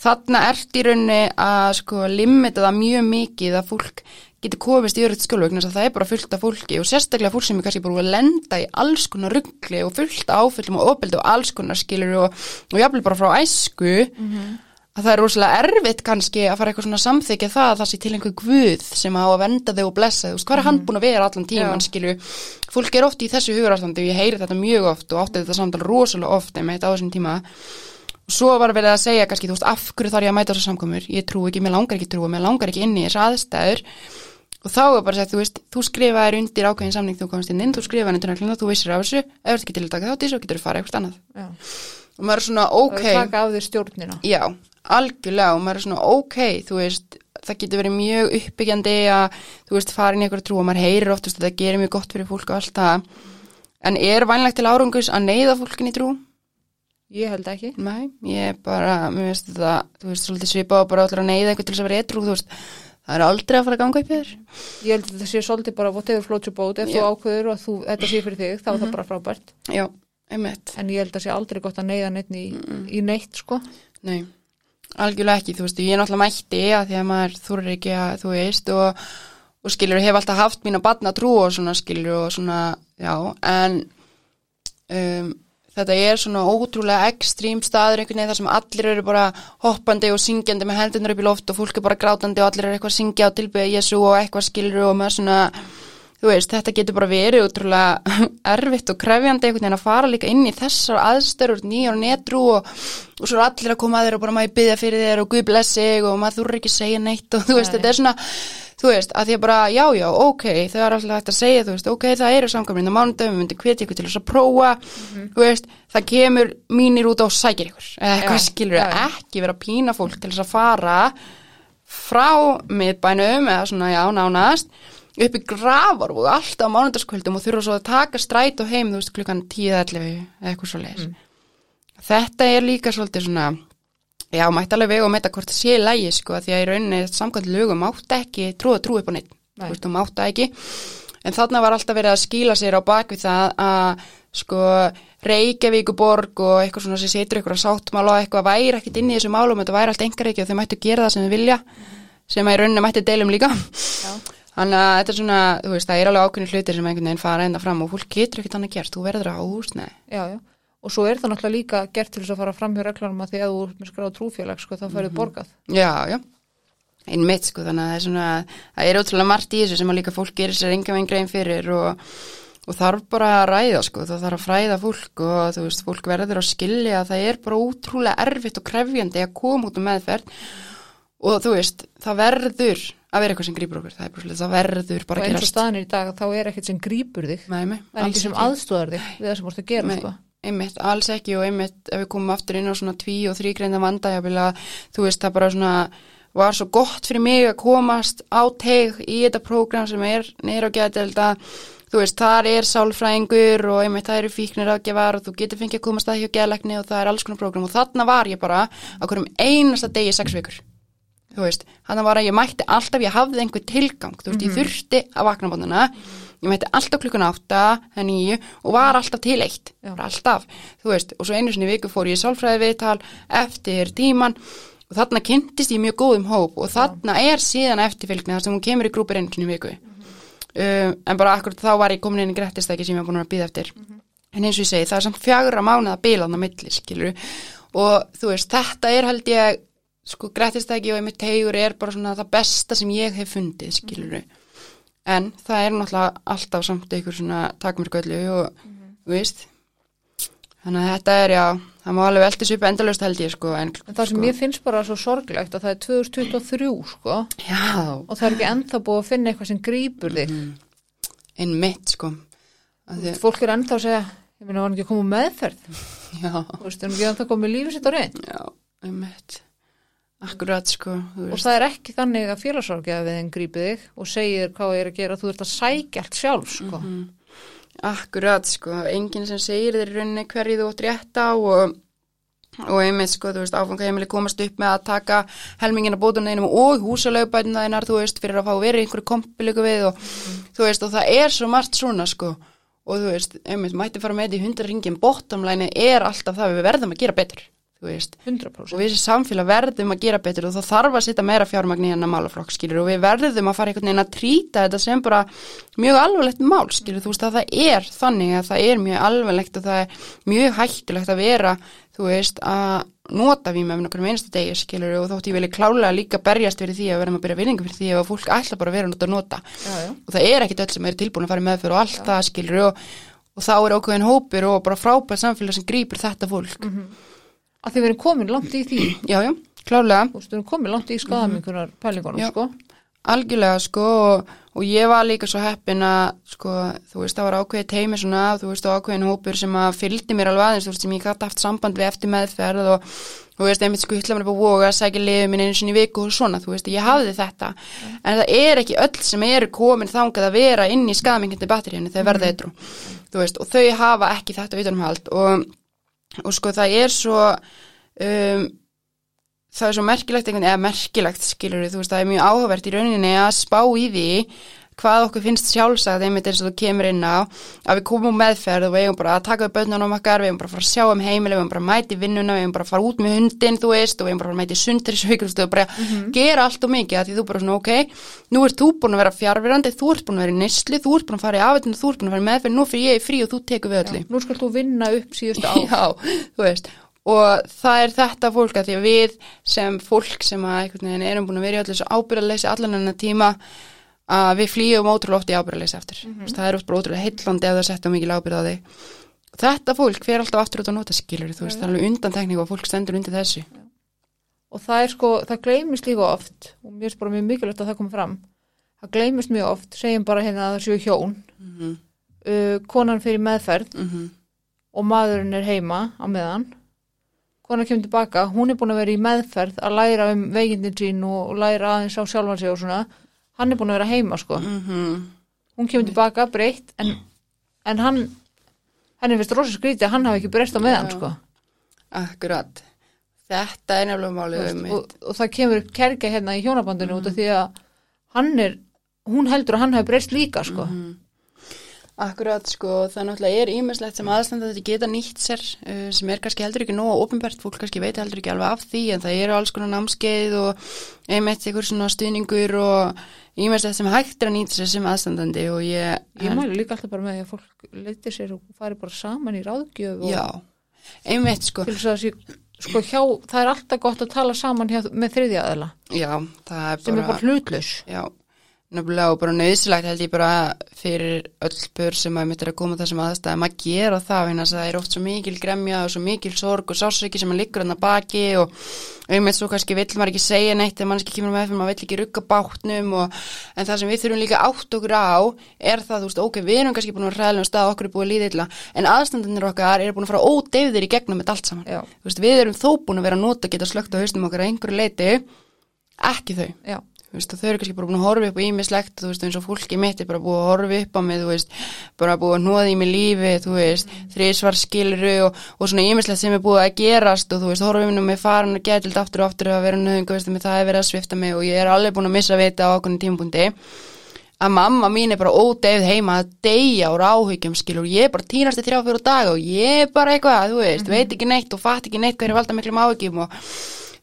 þarna ert í rauninni að sko limita það mjög mikið að fólk getur komist í örygt skjólvögn þess að það er bara fullt af fólki og sérstaklega fólk sem er kannski bara að lenda í alls konar ruggli og fullt áfyllum og opildi og alls konar skilur og, og jafnvel bara frá æsku að það er rosalega erfitt kannski að fara eitthvað svona samþykja það að það sé til einhver guð sem á að venda þau og blessa þau, hvað er hann búin að vera allan tíman, Já. skilju, fólk er oft í þessu hugurarstandi og ég heyri þetta mjög oft og átti þetta samtal rosalega oft einmitt á þessum tíma. Og svo var verið að segja kannski, þú veist, af hverju þarf ég að mæta þessu samkomur, ég trú ekki, mér langar ekki að trúa, mér langar ekki inn í þessu aðstæður og þá er bara að þú veist, þú skrifaðir undir ákveðin samning þú komast inn inn, þú skrifaðir undir næklina, þú vissir af þessu, ef þú ert ekki til að taka þátt í þessu, getur þú farið eitthvað annað. Já. Og maður er svona, ok, taka af þér stjórnina. Já, algjörlega, og maður er svona, ok, þú veist, það getur verið mjög uppbyggjandi að, þú veist, í eitthvað trú og maður heyrir oftast að það gerir mjög gott fyrir fólk og allt það, en er vænlegt til árangus að neyða fólkin í trú? ég held ekki. Nei, ég bara, mér veist þetta, þú veist, svolítið svipað og bara allir að neyða eitthvað til þess að vera eitthrú, þú veist, það er aldrei að fara að ganga upp í þér. Ég held að þetta sé svolítið bara whatever floats your boat, ef Já. þú ákveður og þú, þetta sé fyrir þig, þá er það bara frábært. Já, einmitt. En ég held að sé aldrei gott að neyða neitt í, í neitt sko. Nei, algjörlega ekki, þú veist, ég er náttúrulega mætti að því að maður þúrir ekki að þú veist og, og skilur, hef alltaf haft mín að batna trú og svona skilur og svona, já, en um, þetta er svona ótrúlega ekstrím staður einhvern veginn þar sem allir eru bara hoppandi og syngjandi með hendunar upp í loft og fólk er bara grátandi og allir eru eitthvað að syngja og tilbyggja Jésu og eitthvað skilur og með svona þú veist, þetta getur bara verið útrúlega erfitt og krefjandi einhvern veginn að fara líka inn í þessar aðstörur nýjar netrú og, og svo er allir að koma að þér og bara maður byggja fyrir þér og Guð blessi þig og maður þurr ekki segja neitt og þú veist, þetta er svona þú veist, að því að bara, já, já, ok þau er alltaf hægt að segja, þú veist, ok, það eru samkvæmlega mánudum, við myndum hvetja ykkur til þess að prófa þú veist, það kemur mínir út á sækir ykkur, eða Já, skilur já, ekki vera pína fólk til þess að fara frá miðbænum eða svona, já, nánast upp í grafar og alltaf á mánudagskvöldum og þurfa svo að taka stræt og heim, þú veist, klukkan 10-11 eða eitthvað svo leis. Þetta er líka svolítið svona, já, mætti alveg vega og meita hvort það sé lægi, sko, því að í rauninni samkvæmt lögum mátt ekki trúa trú upp á neitt, Nei. þú veist, þú mátt ekki. En þarna var alltaf verið að skýla sér á bakvið það að, sko, Reykjavíkuborg og eitthvað svona sem setur ykkur að sáttmála og eitthvað væri ekkit inn í þessu málum, þetta væri allt engar ekki og þau mættu gera það sem þau vilja, sem að í rauninni mætti deilum líka. Þannig að þetta er svona, þú veist, það er alveg ákveðni hlutir sem einhvern veginn fara enda fram og fólk getur ekkert annað gert, þú verður að húsnei. já, já. Og svo er það náttúrulega líka gert til þess að fara fram hjá reglunum að því að þú ert með skráð trúfélag sko, þá færðu borgað. Já, já, einmitt sko, þannig að það er svona, það er ótrúlega margt í þessu sem að líka fólk gerir sér enga veginn grein fyrir og, og þarf bara að ræða sko, það þarf að fræða fólk og þú veist, fólk verður að skilja að það er bara ótrúlega erfitt og krefjandi að koma út um meðferð og þú veist, það verður að vera eitthvað sem grýpur okkur, það er svolítið, það verður bara og að eins og gerast. staðan er í dag þá er ekkert sem grípur þig Nei, nei, það er alls sem aðstóðar þig við það sem vorst að gera sko. Einmitt, alls ekki og einmitt ef við komum aftur inn á svona tví og þrýgreinda að, þú veist, það bara svona var svo gott fyrir mig að komast á teg í þetta prógram sem er neyra á geðdelda þú veist, þar er sálfræðingur og einmitt það eru fíknir aðgefar og þú getur fengið að komast að hjá geðlegni og það er alls konar prógram. Og þarna var ég bara á hverjum einasta degi sex vikur. Þú veist, þannig var að ég mætti alltaf, ég hafði einhver tilgang, þú veist, ég þurfti að vakna bóðina, ég mætti alltaf klukkan átta, það nýju og var alltaf til eitt, Já. alltaf, þú veist, og svo einu sinni viku fór ég í sálfræði viðtal eftir tíman og þarna kynntist ég mjög góðum hóp og þarna er síðan eftirfylgni þar sem hún kemur í grúpur einu sinni viku. Um, en bara akkur þá var ég komin inn í grettistæki sem ég var búin að býða eftir. En eins og ég segi, það er samt fjagra mánuða bílan á milli, skilur og þú veist, þetta er held ég sko grættistæki og einmitt tegur er bara svona það besta sem ég hef fundið skiluru, en það er náttúrulega alltaf samt einhver svona takmörgöllu og þú veist. Þannig að þetta er já það má alveg veltis upp endalaust held ég sko en, en það sem sko, mér finnst bara svo sorglegt að það er 2023 sko. Já, og það er ekki ennþá búið að finna eitthvað sem grípur þig. Einmitt sko. Að því, fólk er ennþá að segja ég meina var hann ekki að koma meðferð? Já, þú veist, er hann ekki ennþá komið lífið sitt á reynd já, einmitt akkurat sko og það er ekki þannig að félagsrákjafiðin grípið þig og segir hvað ég er að gera. Þú ert að sækja allt sjálf sko. Mhm. akkurat sko enginn sem segir þér í rauninni hverju þú átt rétt á og og einmitt sko, þú veist, áfangaheimili komast upp með að taka helmingina bótunum og húsalögbætina þeinar, þú veist, fyrir að fá í einhverju kompilöku við og þú veist, og það er svo margt svona sko. Og þú veist, einmitt, mætti fara með þetta í hundra ringin bottomlæni er alltaf það við verðum að gera betur, þú veist. 100% og við sem samfélag verðum að gera betur og það þarf að setja meira fjármagn í hennar málaflokk skilur og við verðum að fara einhvern veginn að trýta þetta sem bara mjög alvarlegt mál skilur þú veist að það er þannig að það er mjög alvarlegt og það er mjög hættulegt að vera þú veist að nota við með einhverjum einasta degi skilur og þótt ég vilja klálega líka berjast fyrir því að með að byrja vinningu fyrir því að fólk ætla bara að vera að nota, já, já. og það er ekkit öll sem er tilbúin að fara með fyrir og allt það skilur og, og þá er ákveðin hópur og bara frábært samfélag sem grýpur þetta fólk að þið verið komin langt í því. Já, já, klálega þú veist, við erum komin langt í skadamingunar pælingunum Já. sko. Algjörlega sko og, og ég var líka svo heppin að sko þú veist það var ákveðið teimi svona þú veist og ákveðin hópur sem að fylgdi mér alveg aðeins þú veist sem ég gæti haft samband við eftir meðferð og þú veist einmitt sko hitla mér upp á voga að sækja liðið minn einu sinni í viku og svona þú veist ég hafði þetta. En það er ekki öll sem eru komin þangað að vera inn í skadamingandi batteríunni þegar verða eitthrú þú veist og þau hafa ekki þetta vitunumhald og, og sko það er svo um, það er svo merkilegt eða merkilegt skilur þú veist, það er mjög áhugavert í rauninni að spá í því hvað okkur finnst sjálfsagt einmitt eins og þú kemur inn á að við komum meðferð og við eigum bara að taka upp börnunum okkar, við eigum bara að fara að sjá um heimileg við eigum bara að mæti vinnuna, við eigum bara að fara út með hundin þú veist, og við eigum bara að mæti sundrishauk og bara mm -hmm. gera allt og mikið að því þú bara svona ok, nú ert þú búin að vera fjárverandi þú ert búin að vera í nesli, þú ert búin að fara í afveitinu þú ert búin að vera í meðferð, nú fyrir ég frí og þú tekur við öllu. Nú skal þú vinna upp síðustu á. Já, þú veist, og það er þetta fólk að því að við sem fólk sem að erum búin að vera í öllu þessu ábyrðaleysi allan enna tíma að við flýjum ótrúlega oft í ábyrðaleysi eftir mm -hmm. það er oft bara ótrúlega heillandi ef það setja mikið ábyrð á þig þetta fólk fer alltaf aftur út á notaskilur þú veist, það er alveg undantekning og fólk stendur undir þessu Já. og það er sko, það gleymist líka oft og mér er bara mjög mikilvægt að það koma fram það gleymist mjög oft, segjum bara hérna að það séu hjón mm -hmm. uh, konan fyrir meðferð mm -hmm. og maðurinn er heima á meðan konan kemur tilbaka, hún er búin að vera í meðferð að læra um veikindin sín og læra aðeins á sjálfan sig og svona hann er búin að vera heima sko mm -hmm. hún kemur tilbaka breytt en, en hann henni finnst rosa skrítið að hann hafi ekki breyst á meðan sko Akkurat þetta er nefnilega málið um og, og það kemur kerga hérna í hjónabandinu mm -hmm. út af mhm. því að hann er hún heldur að hann hafi breyst líka sko mm -hmm. Akkurat sko, það náttúrulega er ímestlegt sem aðstanda þetta geta nýtt sér uh, sem er kannski heldur ekki nóg ofinbært, fólk kannski veit heldur ekki alveg af því en það eru alls konar námskeið og einmitt einhver svona stuðningur og ímestlegt sem hægt er að nýta sér sem aðstandandi og ég... Ég mælu líka alltaf bara með að fólk leytir sér og fari bara saman í ráðgjöf og... Já, einmitt sko. Sé, sko hjá, það er alltaf gott að tala saman hjá, með þriðja aðla. Já, það er bara... Sem er bara hlutlus. Já, nefnilega og bara nöðsilegt held ég bara fyrir öll bör sem að mitt er að koma þessum aðstæðum að gera það en það er oft svo mikil gremja og svo mikil sorg og sásöki sem að liggur hann að baki og einmitt svo kannski vill maður ekki segja neitt en mannski kemur með fyrir maður vill ekki rugga bátnum og, en það sem við þurfum líka átt okkur á er það, þú veist, ok, við erum kannski búin að ræðlega um stað okkur er búin að líða illa en aðstandanir okkar er búin að fara ódeyðir í gegnum með allt saman, veist, við erum þó búin að vera að nota geta slögt á haustum okkar að einhverju leiti ekki þau. Já veist, þau eru kannski bara búin að horfa upp á ímislegt þú veist eins og fólki mitt er bara búin að horfa upp á mig þú veist, bara búin að nóða í mig lífi þú veist, mm. þrísvar skiluru og, og svona ímislegt sem er búin að gerast og þú veist, horfa um mig farin og getild aftur og aftur að vera nöðungu, veist, það er verið að svifta mig og ég er alveg búin að missa vita á okkurna tímpundi að mamma mín er bara ódegð heima að deyja úr áhugjum skilur, ég er bara tínast í þrjá fjóru dag og ég er bara eitthvað, þú veist, mm veit ekki neitt og fatt ekki neitt hvað valda miklum áhugjum og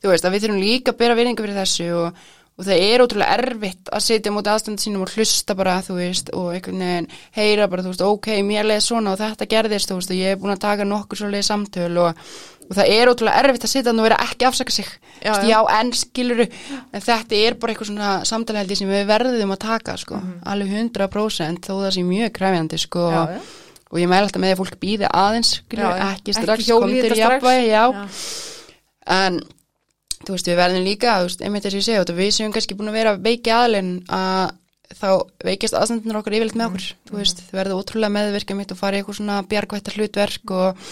þú veist, að við þurfum líka að byrja virðingu fyrir þessu og og það er ótrúlega erfitt að setja mútið aðstændið sínum og hlusta bara þú veist og einhvern veginn heyra bara þú veist ok, mér leiði svona og þetta gerðist þú veist og ég er búin að taka nokkur svolítið samtöl og, og það er ótrúlega erfitt að þannig að vera ekki afsaka sig. Já, já. já en skiluru en þetta er bara eitthvað svona samtalheldi sem við verðum að taka sko. Mm -hmm. alveg 100% þó það sé mjög kræfjandi sko. Já, og ég mæl alltaf með að fólk býði aðeins skiluru, ekki strax, ekki en þú veist, við verðum líka, þú veist, einmitt þess að ég segja við séum kannski búin að vera veiki aðlinn að þá veikist aðstandunir okkar yfirleitt með okkur, mm. þú veist, þið verður ótrúlega meðverkja mitt og fara í eitthvað svona bjargvættar hlutverk og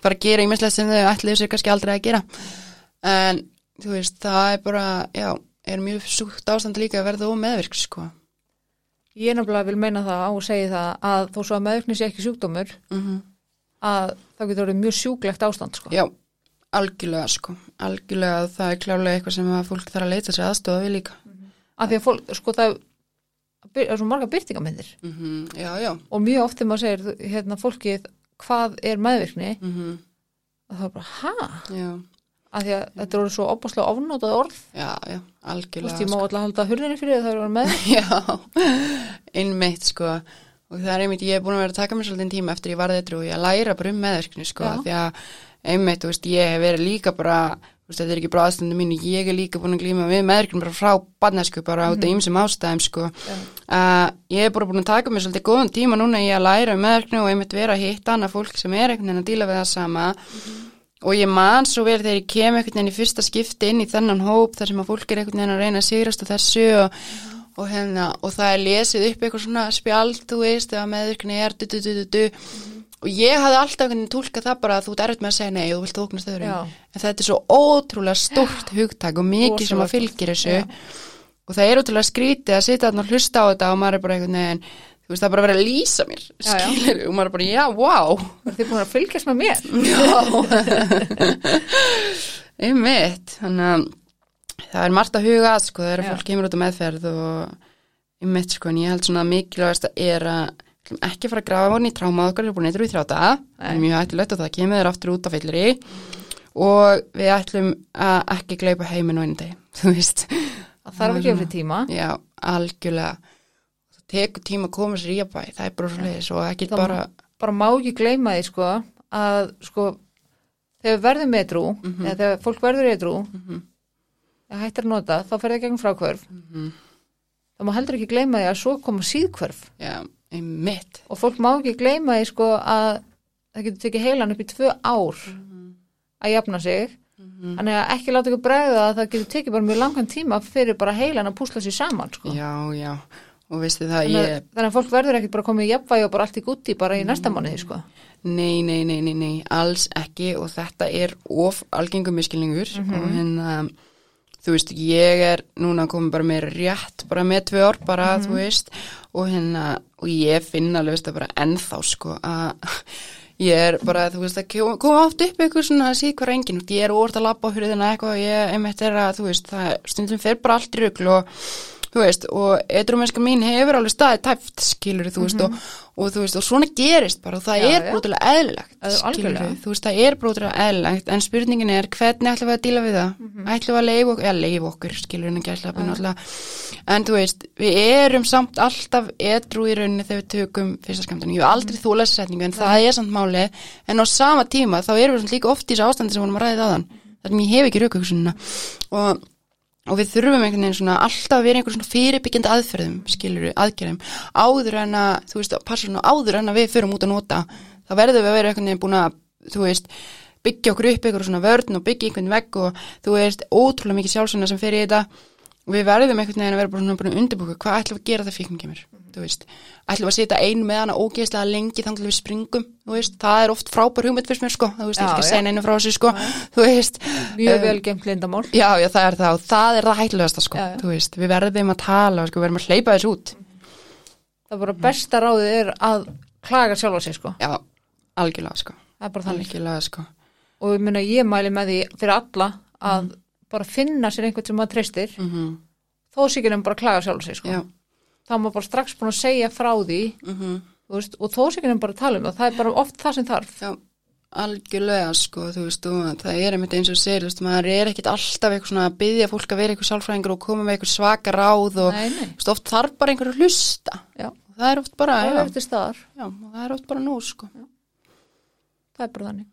fara að gera ímestlega sem þau ætliðu sér kannski aldrei að gera. En, þú veist, það er bara já, er mjög súkt ástand líka að verða ómeðverk, sko. Ég náttúrulega vil meina það á að segja það að þó svo að meðverkni sé ekki sjúkdómur mm -hmm. að það getur verið mjög sjúklegt ástand, sko. Já, Algjörlega sko, algjörlega það er klálega eitthvað sem að fólk þarf að leita sér aðstofa við líka. Mm -hmm. Af því að fólk, sko það er svo marga byrtingamyndir mm -hmm. já, já. og mjög oft þegar maður segir hérna fólkið hvað er meðvirkni mm -hmm. að það er bara hæ? Af því að þetta eru svo opaslega ofnótað orð. Já, já, algjörlega. Þú veist, ég má sko. alltaf halda hurðinni fyrir það að það eru með. já, innmeitt sko og það er einmitt, ég er búin að vera að taka mér svolítið tíma eftir ég varði þetta og ég að læra bara um meðvirkni sko, einmitt, veist, ég hef verið líka bara veist, þetta er ekki bara aðstöndu mín ég er líka búin að glíma við meðverknum bara frá barnesku bara mm -hmm. át af ýmsum ástæðum sko. yeah. uh, ég hef bara búin að taka mér svolítið góðan tíma núna í að læra um meðverknu og einmitt vera að hitta annað fólk sem er einhvern veginn að díla við það sama mm -hmm. og ég man svo vel þegar ég kem einhvern veginn í fyrsta skipti inn í þennan hóp þar sem að fólk er einhvern veginn að reyna að sigrast og þessu og, og, hérna, og það er lesið upp eitthvað svona spjald, þú veist, eða meðvirkni er du, du, du, du og ég hafði alltaf tólkað það bara að þú ert erfitt með að segja nei og þú vilt óknast öðrum. En þetta er svo ótrúlega stort hugtak og mikið sem að fylgir þessu. Já. og það er ótrúlega skrítið að sitja og hlusta á þetta og maður er bara einhvern veginn þú veist það er bara að vera að lýsa mér skilir og maður er bara já, wow Þið er búin að fylgjast með mér? Já. Einmitt. Þannig að það er margt að huga að, sko, þegar Já. fólk kemur út á meðferð og ég mitt, sko, en ég held svona að mikilvægast er að við ætlum ekki fara að grafa vorni í trámað okkar, við erum búin eitthvað í það er Nei. mjög hættulegt og það kemur þér aftur út á fyllir og við ætlum að ekki gleypa heiminn og einu deg, þú veist, Það þarf gefa sér tíma. já, algjörlega, það tekur tíma að koma sér í að bæ, það er bara svo leiðis og ekki Það- bara, Bara má ekki gleyma því, sko, að, sko, þegar verðum metrú, Mhm. eða þegar fólk verður edrú, eða hættir að nota, þá fer það gegn frákvörf. Mhm. Það má heldur ekki gleyma því að svo koma síðkvörf. já, einmitt, Og fólk má ekki gleyma því, sko, að það getur tekið heilan upp í tvö ár að jafna sig. Þannig að ekki láta ykkur bregða að það getur tekið bara mjög langan tíma fyrir bara heilan að púsla sér saman, sko. já, já, og veistu það, Þannig, ég, að, þannig að fólk verður ekkert bara komið í jafnvægi og bara allt í gutti bara í næsta mánuði, sko. Nei, nei, nei, nei, nei, alls ekki. Og þetta er of algengum miskilningur og hérna, þú veist, ég er núna komið bara með rétt, bara með tvö ár bara, þú veist, og hérna, og ég finn alveg, veist, það bara ennþá, sko, að ég er bara, þú veist, að koma kom átt upp eitthvað svona að síð hver enginn, ég er óvart að labba á hurðina eitthvað og ég, einmitt er að, þú veist, það stundum fer bara allt í rugl og þú veist, og eitthvað mín hefur alveg staðið tæft, skilur þú veist, og, og þú veist, og svona gerist bara það Já, er já. brútilega eðlilegt, skilur þú veist, það er brútilega eðlilegt, en spurningin er hvernig ætlum við að díla við það, ætlum við að leifa okkur, eða leifa okkur, skilur en ekki ætlum við náttúrulega, en þú veist, við erum samt alltaf edru í rauninni þegar við tökum fyrsta skamtinu, ég hef aldrei mm. þóla þessa setningu, en það er samt máli, en á sama tíma þá erum við og við þurfum einhvern veginn svona alltaf að vera einhver svona fyrirbyggjandi aðferðum, skilur við, aðgerðum, áður en að, þú veist, passa svona áður en að við förum út að nota, þá verðum við að vera einhvern veginn búin að, þú veist, byggja okkur upp einhver svona vörn og byggja einhvern vegg og þú veist, ótrúlega mikið sjálfsvona sem fer í þetta og við verðum einhvern veginn að vera búin að undirbúka, hvað ætlum við að gera það fíkn kemur, veist, ætlum við að setja ein með hana ógeðslega lengi þannig við springum, það er oft frábær hugmynd fyrst mér, sko, þú veist, Já, skal já. segja neinu frá þessu, sko, Mjög um, vel gemt lindamál. Já, já, það er það. Og það er það hættulegasta sko, Já, veist, við verðum að tala sko, við verðum að hleypa þessu út. Það er bara besta ráðið er að klaga sjálfa sig, sko. Já, algjörlega sko, Það algjörlega sko. Og ég meina, ég mæli með því fyrir alla að bara finna sér einhvern sem maður treystir, Mm -hmm. þó ekki nefnum bara að klaga sjálfa sig, sko. Þá er maður bara strax búin að segja frá því mm þú veist, og þó ekki nefnum bara að tala um það það er bara oft það sem þarf. Já, algjörlega sko, þú veist, það er einmitt eins og þú veist, maður er ekkit alltaf eitthvað svona að byggja fólk að vera eitthvað sálfræðingur og koma með eitthvað svaka ráð og, nei, nei, oft þarf bara einhver að hlusta. já, það er oft bara, það er já, það er oft bara nóg sko. það er bara þannig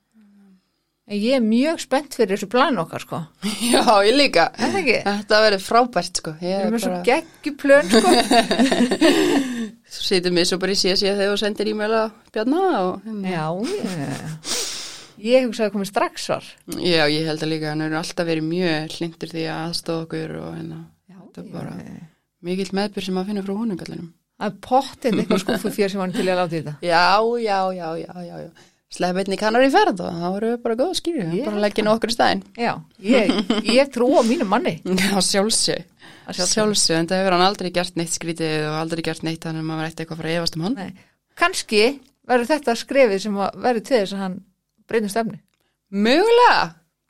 ég er mjög spennt fyrir þessu plan okkar sko, Já, ég líka. Þetta verður frábært sko. Ég við er erum með svo bara- geggjuplön sko Svo setjum við svo bara í CC þegar þú sendir e-mail að bjarna og já, ég, ég hugsaði að komið strax svar Já, ég held að líka hann eru alltaf verið mjög hlindur því að aðstofa okkur og hérna, þetta er bara mikill meðbyr sem að finna frá honum kallinum. það er pottið eitthvað skúfu fyrir sem hann til að láta í þetta Já, já, já, já, já, já. Slepp einni kannar í ferð og þá eru við bara góð skýrið, Ég bara held leggja nokkur í staðinn. já, ég, ég trú á mínu manni Já, sjálfsög, sjálfsög, en það hefur hann aldrei gert neitt skrítið og aldrei gert neitt þannig að maður ætti eitthvað að efast um hann. Nei. kannski verður þetta skrefið sem verður til þess að hann breytum stefni Mögulega,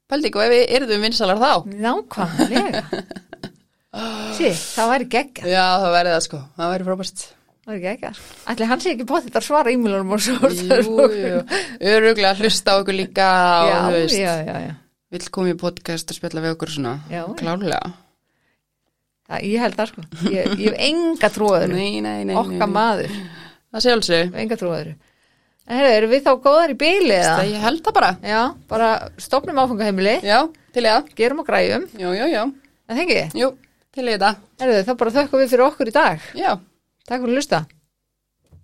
pældi ekki og ef við erum vinsalar þá. nákvæmlega sí, það væri geggja Já, það verði það sko, það verði frábært. Það er ekki ekki. Ætli hann sé ekki bótt þetta að svara e-mailunum og svo. Jú, jú, öruglega að hlusta á okkur líka og Já, þú veist, já, já, já. vill koma í podcast og spjalla við okkur svona, Já. klálega. Það, ég held það sko. Ég, ég hef enga trúaður. Nei, nei, nei, nei, Okka nei. maður. Það sjálfsög, Ég hef enga trúaður. En heyrðu, erum við þá góðar í bíli eða? ég held það bara. Já, bara stopnum áfangaheimili, Já, til í það. gerum og græjum. Jú, jú, jú, En Takk fyrir að lusta.